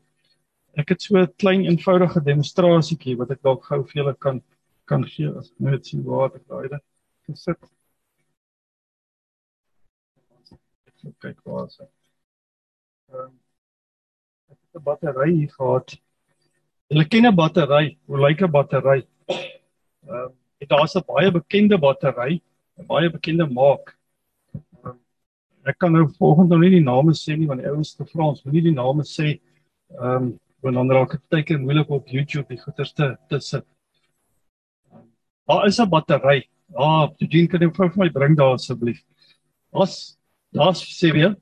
Ek het so 'n klein eenvoudige demonstrasietjie wat ek dalk gou vir julle kan kan gee as net sien waar ek daai dit gesit. Ek kyk waar is dit. Ehm ek het 'n battery hier gehad. Julle ken 'n battery, hoe lyk 'n battery? Ehm um, daar's 'n baie bekende battery, 'n baie bekende maak. Ek kan nou volgens nou nie die name sê nie want die ouens te Frans, moenie die name sê. Ehm um, want dan raak dit baie keer moeilik op YouTube die goeters te te sit. Daar is 'n battery. Ah, dien kan jy vir my bring daar asseblief. Daar's daar's sê weer.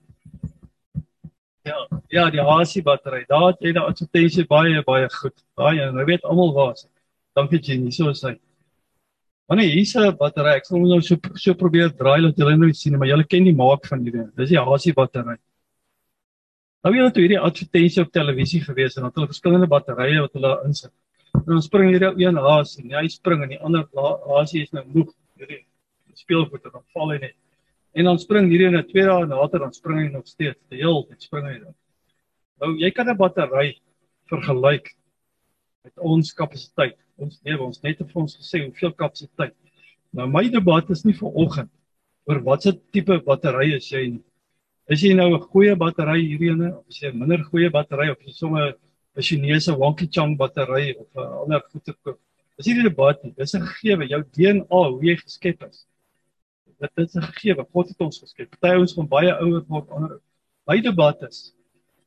Ja, ja, die AC battery. Daar het jy die advertensie baie baie goed. Baie, nou weet almal waar. Dankie Jenny, so is hy. Nee, hier's 'n battery. Ek sal nou so so probeer draai dat julle nou sien, maar julle ken die maak van hierdie. Dis die AC battery. Nou jy het hierdie advertensie op televisie gewees en dan het hulle verskillende batterye wat hulle insit. En dan spring hierdie een haas en hy spring en die ander haasie is nou moeg hierdie speelgoed en dan val hy net. En dan spring hierdie een 2 dae later dan spring hy nog steeds. Die heel dit spring hy dan. Nou jy kan 'n battery vergelyk met ons kapasiteit. Ons lewe ons net vir ons gesê hoeveel kapasiteit. Nou my debat is nie vir oggend oor watse tipe battery is jy nie. Is jy nou 'n goeie battery hierdie of is jy 'n minder goeie battery of is jy sommer 'n Chinese Wonky Chang battery of 'n ander goeie koop. Dis nie 'n debat nie, dis 'n gegewe, jou DNA, hoe jy geskep is. Dit is 'n gegewe, God het ons geskep. Party ons van baie ouer word ander. My debat is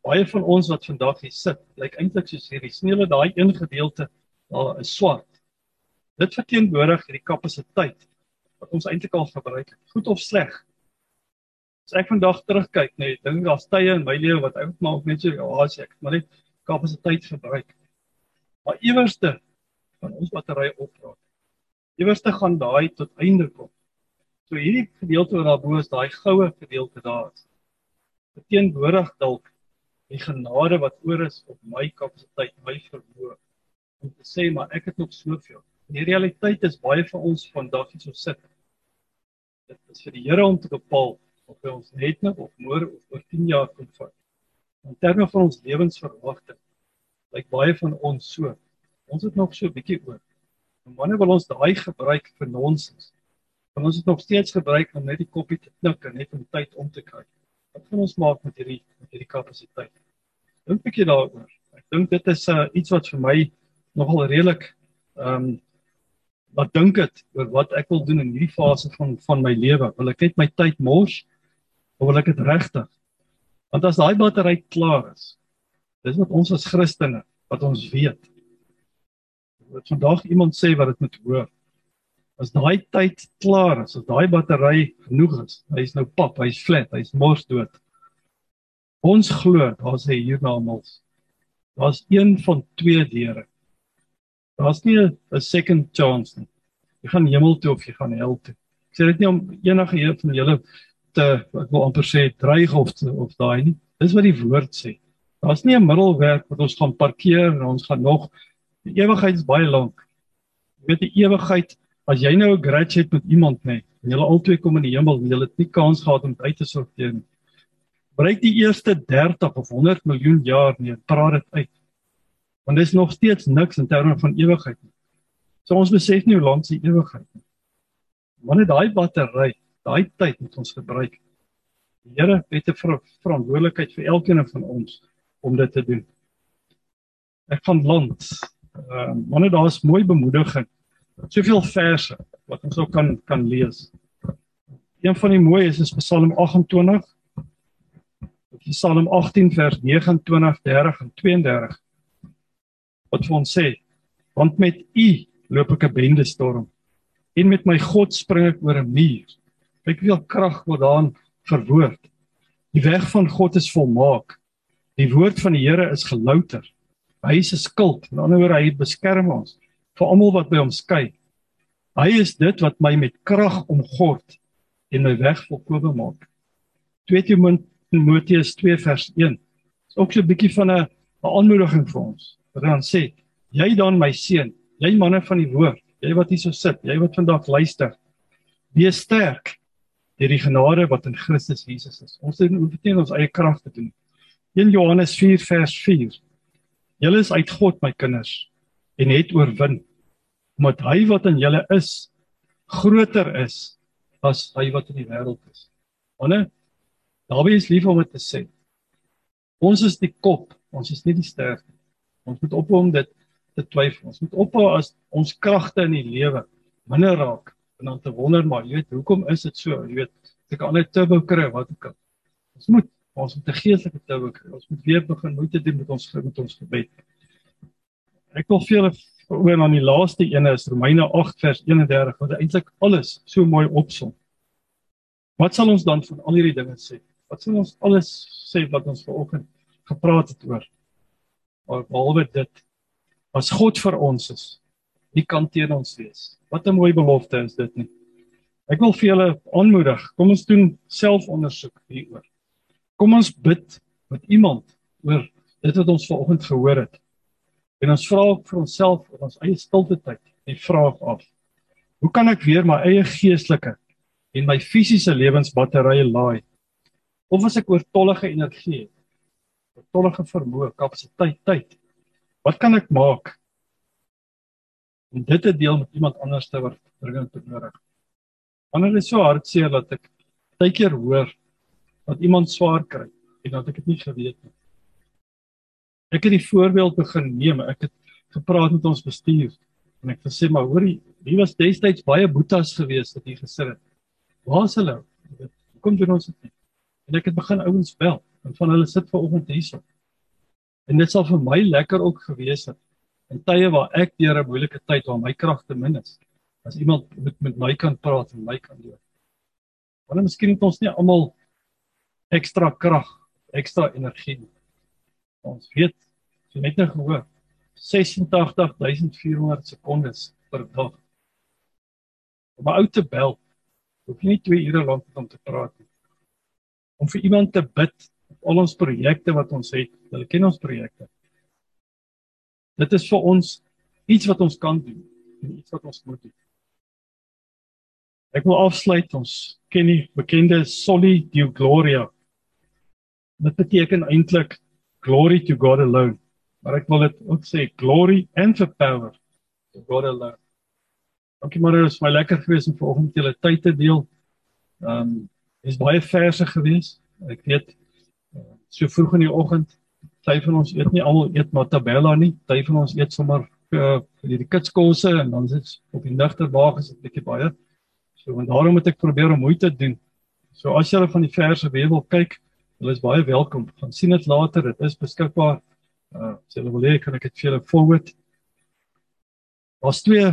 baie van ons wat vandag hier sit, lyk eintlik soos hierdie sneeue daai een gedeelte daar is swart. Dit verteenwoordig hierdie kapasiteit wat ons eintlik al gebruik het, goed of sleg. As ek vandag terugkyk, nee, dink daar's tye in my lewe wat eintlik maar ook net so ja, as ek maar net kapasiteit verbruik. Maar iewerste van ons battery opraak. Iewerste gaan daai tot einde kom. So hierdie gedeelte wat daarbo is, daai goue gedeelte daar. Beteenwoordig dalk die genade wat oor is op my kapasiteit, my vermoë om te sê maar ek het nog soveel. Die realiteit is baie van ons vandag hier so sit. Dit is vir die Here om te bepaal of hy ons net nog of môre of oor 10 jaar kom vat. In terme van ons lewensverwagting lyk baie van ons so. Ons het nog so 'n bietjie oor. En wanneer wil ons daai gebruik vir nonsens? Kan ons dit nog steeds gebruik om net die koppie te knik en net om tyd om te kry? Wat gaan ons maak met hierdie met hierdie kapasiteit? Dink 'n bietjie daaroor. Ek dink dit is uh, iets wat vir my nogal redelik ehm um, wat dink dit oor wat ek wil doen in hierdie fase van van my lewe. Wil ek net my tyd mors of wil ek dit regtig Want as daai battery klaar is, dis wat ons as Christene wat ons weet. Wat vandag iemand sê wat dit moet hoor. As daai tyd klaar is, as daai battery genoeg is, hy's nou pap, hy's flat, hy's mors dood. Ons glo, daar's 'n hiernamaals. Daar's een van twee deure. Daar's nie 'n second chance nie. Jy gaan hemel toe of jy gaan hel toe. Ek sê dit nie om enige een van julle te ek wil amper sê dreig of of daai nie. Dis wat die woord sê. Daar's nie 'n middelwerk wat ons gaan parkeer en ons gaan nog die ewigheid is baie lank. Jy weet die ewigheid as jy nou 'n het met iemand nê en julle albei kom in die hemel en julle het nie kans gehad om uit te sorteer nie. Breek die eerste 30 of 100 miljoen jaar nie, praat dit uit. Want dis nog steeds niks in terme van ewigheid nie. So ons besef nie hoe lank die ewigheid is. Wanneer daai battery daai tyd moet ons gebruik. Die Here het 'n ver verantwoordelikheid vir elkeen van ons om dit te doen. Ek van land. Ehm uh, wanneer daar is mooi bemoediging. Soveel verse wat ons ook kan kan lees. Een van die mooi is is Psalm 28. Psalm 18 vers 29, 30 en 32. Wat vir ons sê, want met U loop ek 'n bende storm en met my God spring ek oor 'n muur. Kyk hoeveel krag word daarin verwoord. Die weg van God is volmaak. Die woord van die Here is gelouter. Hy is 'n skild, met ander woorde hy beskerm ons vir almal wat by hom skei. Hy is dit wat my met krag omgord en my weg volkome maak. 2 Timoteus 2 vers 1. Is ook so 'n bietjie van 'n 'n aanmoediging vir ons. Wat dan sê, jy dan my seun, jy manne van die woord, jy wat hier so sit, jy wat vandag luister, wees sterk deur die genade wat in Christus Jesus is. Ons het hoef nie ons eie krag te doen. 1 Johannes 4 vers 4. Julle is uit God my kinders en het oorwin omdat hy wat in julle is groter is as hy wat in die wêreld is. Wanneer Dawie is lief om dit te sê. Ons is die kop, ons is nie die ster nie. Ons moet ophou om dit te twyfel. Ons moet ophou as ons kragte in die lewe minder raak en dan te wonder maar, jy weet, hoekom is dit so? Jy weet, ek kan net turbo kry wat ek kan. Ons moet ons moet 'n geestelike turbo kry. Ons moet weer begin moeite doen met ons met ons gebed. Ek wil vir julle oor aan die laaste ene is Romeine 8 vers 31 wat eintlik alles so mooi opsom. Wat sal ons dan van al hierdie dinge sê? Wat sal ons alles sê wat ons vanoggend gepraat het oor? Behalwe dit as God vir ons is, wie kan teen ons wees? Wat 'n mooi belofte is dit nie. Ek wil vir julle aanmoedig, kom ons doen selfondersoek hieroor. Kom ons bid met iemand oor dit wat ons vanoggend gehoor het. En ons vra vir onsself in ons eie stilte tyd die vraag af: Hoe kan ek weer my eie geestelike en my fisiese lewensbatterye laai? Of as ek oortollige energie het, oortollige vermoë, kapasiteit, tyd, wat kan ek maak om dit te deel met iemand anders te wat dringend benodig? Wanneer dit so hartseer dat ek baie keer hoor dat iemand swaar kry en dat ek dit nie geweet nie. Ek het die voorbeeld begin neem. Ek het gepraat met ons bestuur en ek het gesê maar hoorie, hier was destyds baie boetas gewees wat hier gesit het. Waar is hulle? Kom doen ons dit. En ek het begin ouens bel en van hulle sit ver oggend hierso. En dit sal vir my lekker ook gewees het in tye waar ek deur 'n moeilike tyd waar my kragte min is. As iemand met met my kan praat en my kan doen. Want miskien het ons nie almal ekstra krag, ekstra energie nie. Ons weet, jy net nou gehoor, 86400 sekondes per dag. Om 'n ou te bel, hoef jy nie 2 ure lank om te praat nie. Om vir iemand te bid al ons projekte wat ons het, hulle ken ons projekte. Dit is vir ons iets wat ons kan doen en iets wat ons moet doen. Ek wil afsluit ons ken die bekende Soli Deo Gloria. Dit beteken eintlik glory to God alone. Maar ek wil dit ook sê glory and the power to God alone. Dankie maar, dit was my lekker gewees om vanoggend julle tyd te deel. Ehm um, is baie verse gewees. Ek weet so vroeg in die oggend, party van ons eet nie almal eet matabella nie. Party van ons eet sommer uh, hierdie kitskosse en dan is dit op die nigter baag is dit bietjie baie. So en daarom moet ek probeer om moeite doen. So as jy van die verse wil kyk, Hulle is baie welkom. Gaan sien dit later. Dit is beskikbaar. Uh as jy wil hê kan ek dit vir julle forward. Daar's twee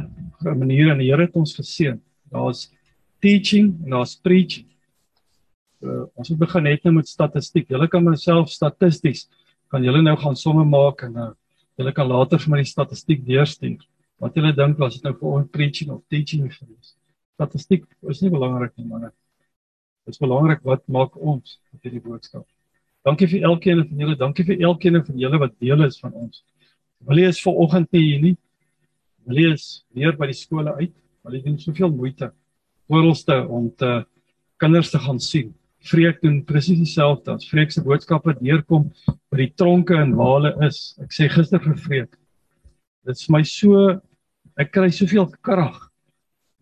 maniere en die Here het ons geseën. Daar's teaching en daar's preaching. Uh, ons moet begin net nou met statistiek. Julle kan myself statisties kan julle nou gaan somme maak en uh julle kan later vir my die statistiek deurstuur. Wat julle dink was dit nou vir ons preaching of teaching gewees? Statistiek is nie belangrik nie, maar Dit is belangrik wat maak ons met hierdie boodskap. Dankie vir elkeen van julle, dankie vir elkeen van julle wat deel is van ons. Wil jy is ver oggend nie hier nie? Wil jy is weer by die skole uit? Wil jy doen soveel moeite vooralste om te kinders te gaan sien? Vreek doen presies dieselfde as Vreek se boodskappe deurkom by die tronke en hulle is. Ek sê gister vir Vreek. Dit is my so ek kry soveel krag.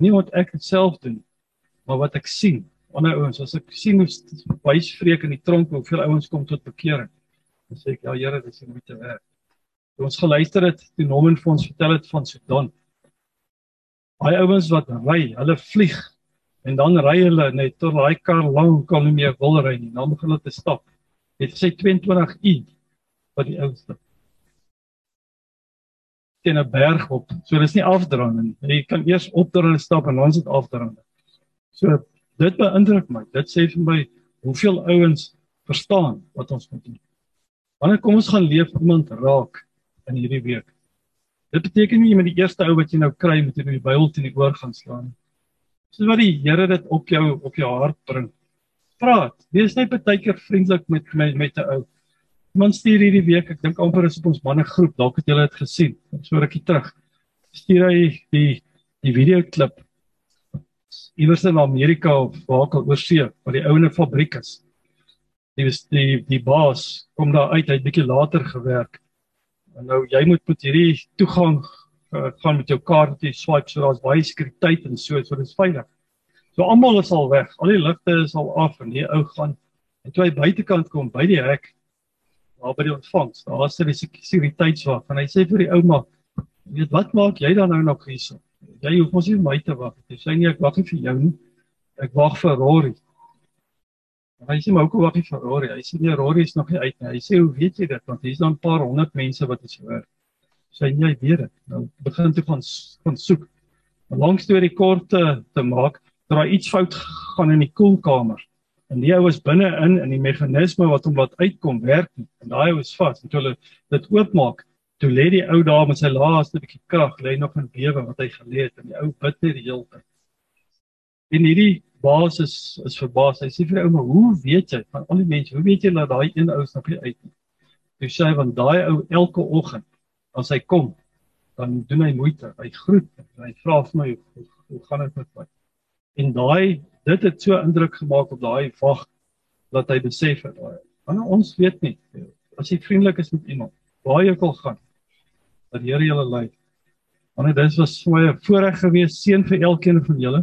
Nie wat ek dit self doen, maar wat ek sien ander ouens as ek sien hoe baie spreek in die tronk hoeveel ouens kom tot bekering dan sê ek ja Here dis nie moeite werd toe ons geluister het toe Norman vir ons vertel het van Sudan baie ouens wat ry hulle vlieg en dan ry hulle net tot daai kar lank kan nie meer wil ry nie dan begin hulle te stap het sê 22 uur wat die ouens teen 'n berg op. So dis nie afdraande nie. Jy kan eers opdraande stap en dan sit afdraande. So dit beïndruk my. Dit sê vir my hoeveel ouens verstaan wat ons moet doen. Wanneer kom ons gaan leef iemand raak in hierdie week? Dit beteken nie jy met die eerste ou wat jy nou kry met in die Bybel teen die oor gaan slaan. Dis wat die Here dit op jou op jou hart bring. Praat. Wees net baie keer vriendelik met met met 'n ou. Iemand stuur hierdie week, ek dink amper is op ons manne groep, dalk het julle dit gesien. So rukkie terug. Stuur hy die die video klip iewers in Amerika of waar ook al oorsee waar die ouene fabriek is. Die die die baas kom daar uit, hy het bietjie later gewerk. En nou jy moet met hierdie toegang uh, gaan met jou kaart jy swipe so daar's baie sekuriteit en so so dis veilig. So almal is al weg. Al die ligte is al af en die ou gaan en toe hy buitekant kom by die hek waar by die ontvangs, daar sit die sekuriteitswag en hy sê vir die ouma, weet wat maak jy dan nou nog hierso? Jy hoef mos nie my te wag. Hy sê nee, ek wag nie vir jou nie. Ek wag vir Rory. En hy sê maar hoekom wag jy vir Rory? Hy sê nee, Rory is nog nie uit nie. Hy sê hoe weet jy dit? Want hier's dan 'n paar honderd mense wat is hoor. Sê jy weet dit. Nou begin toe gaan gaan soek. 'n Lang storie kort te, te maak, dat daar iets fout gaan in die koelkamer. En die ou is binne in die meganisme wat hom laat uitkom werk nie. En daai ou is vas. En toe hulle dit oopmaak, toe lê die ou daar met sy laaste bietjie krag, lê nog in bewe wat hy gelê het en die ou bid net die hele tyd. En hierdie basis is verbaas. Hy sê vir die ou, "Maar hoe weet jy van al die mense? Hoe weet jy dat daai een ou nog nie uit nie?" Hy sê want daai ou elke oggend as hy kom, dan doen hy moeite. Hy groet hy vra vir my, "Hoe, hoe gaan dit met my?" En daai dit het so indruk gemaak op daai wag dat hy besef het daai want ons weet nie as jy vriendelik is met iemand waar jy ook al gaan dat die Here julle lei want dit was my 'n voorreg gewees seën vir elkeen van julle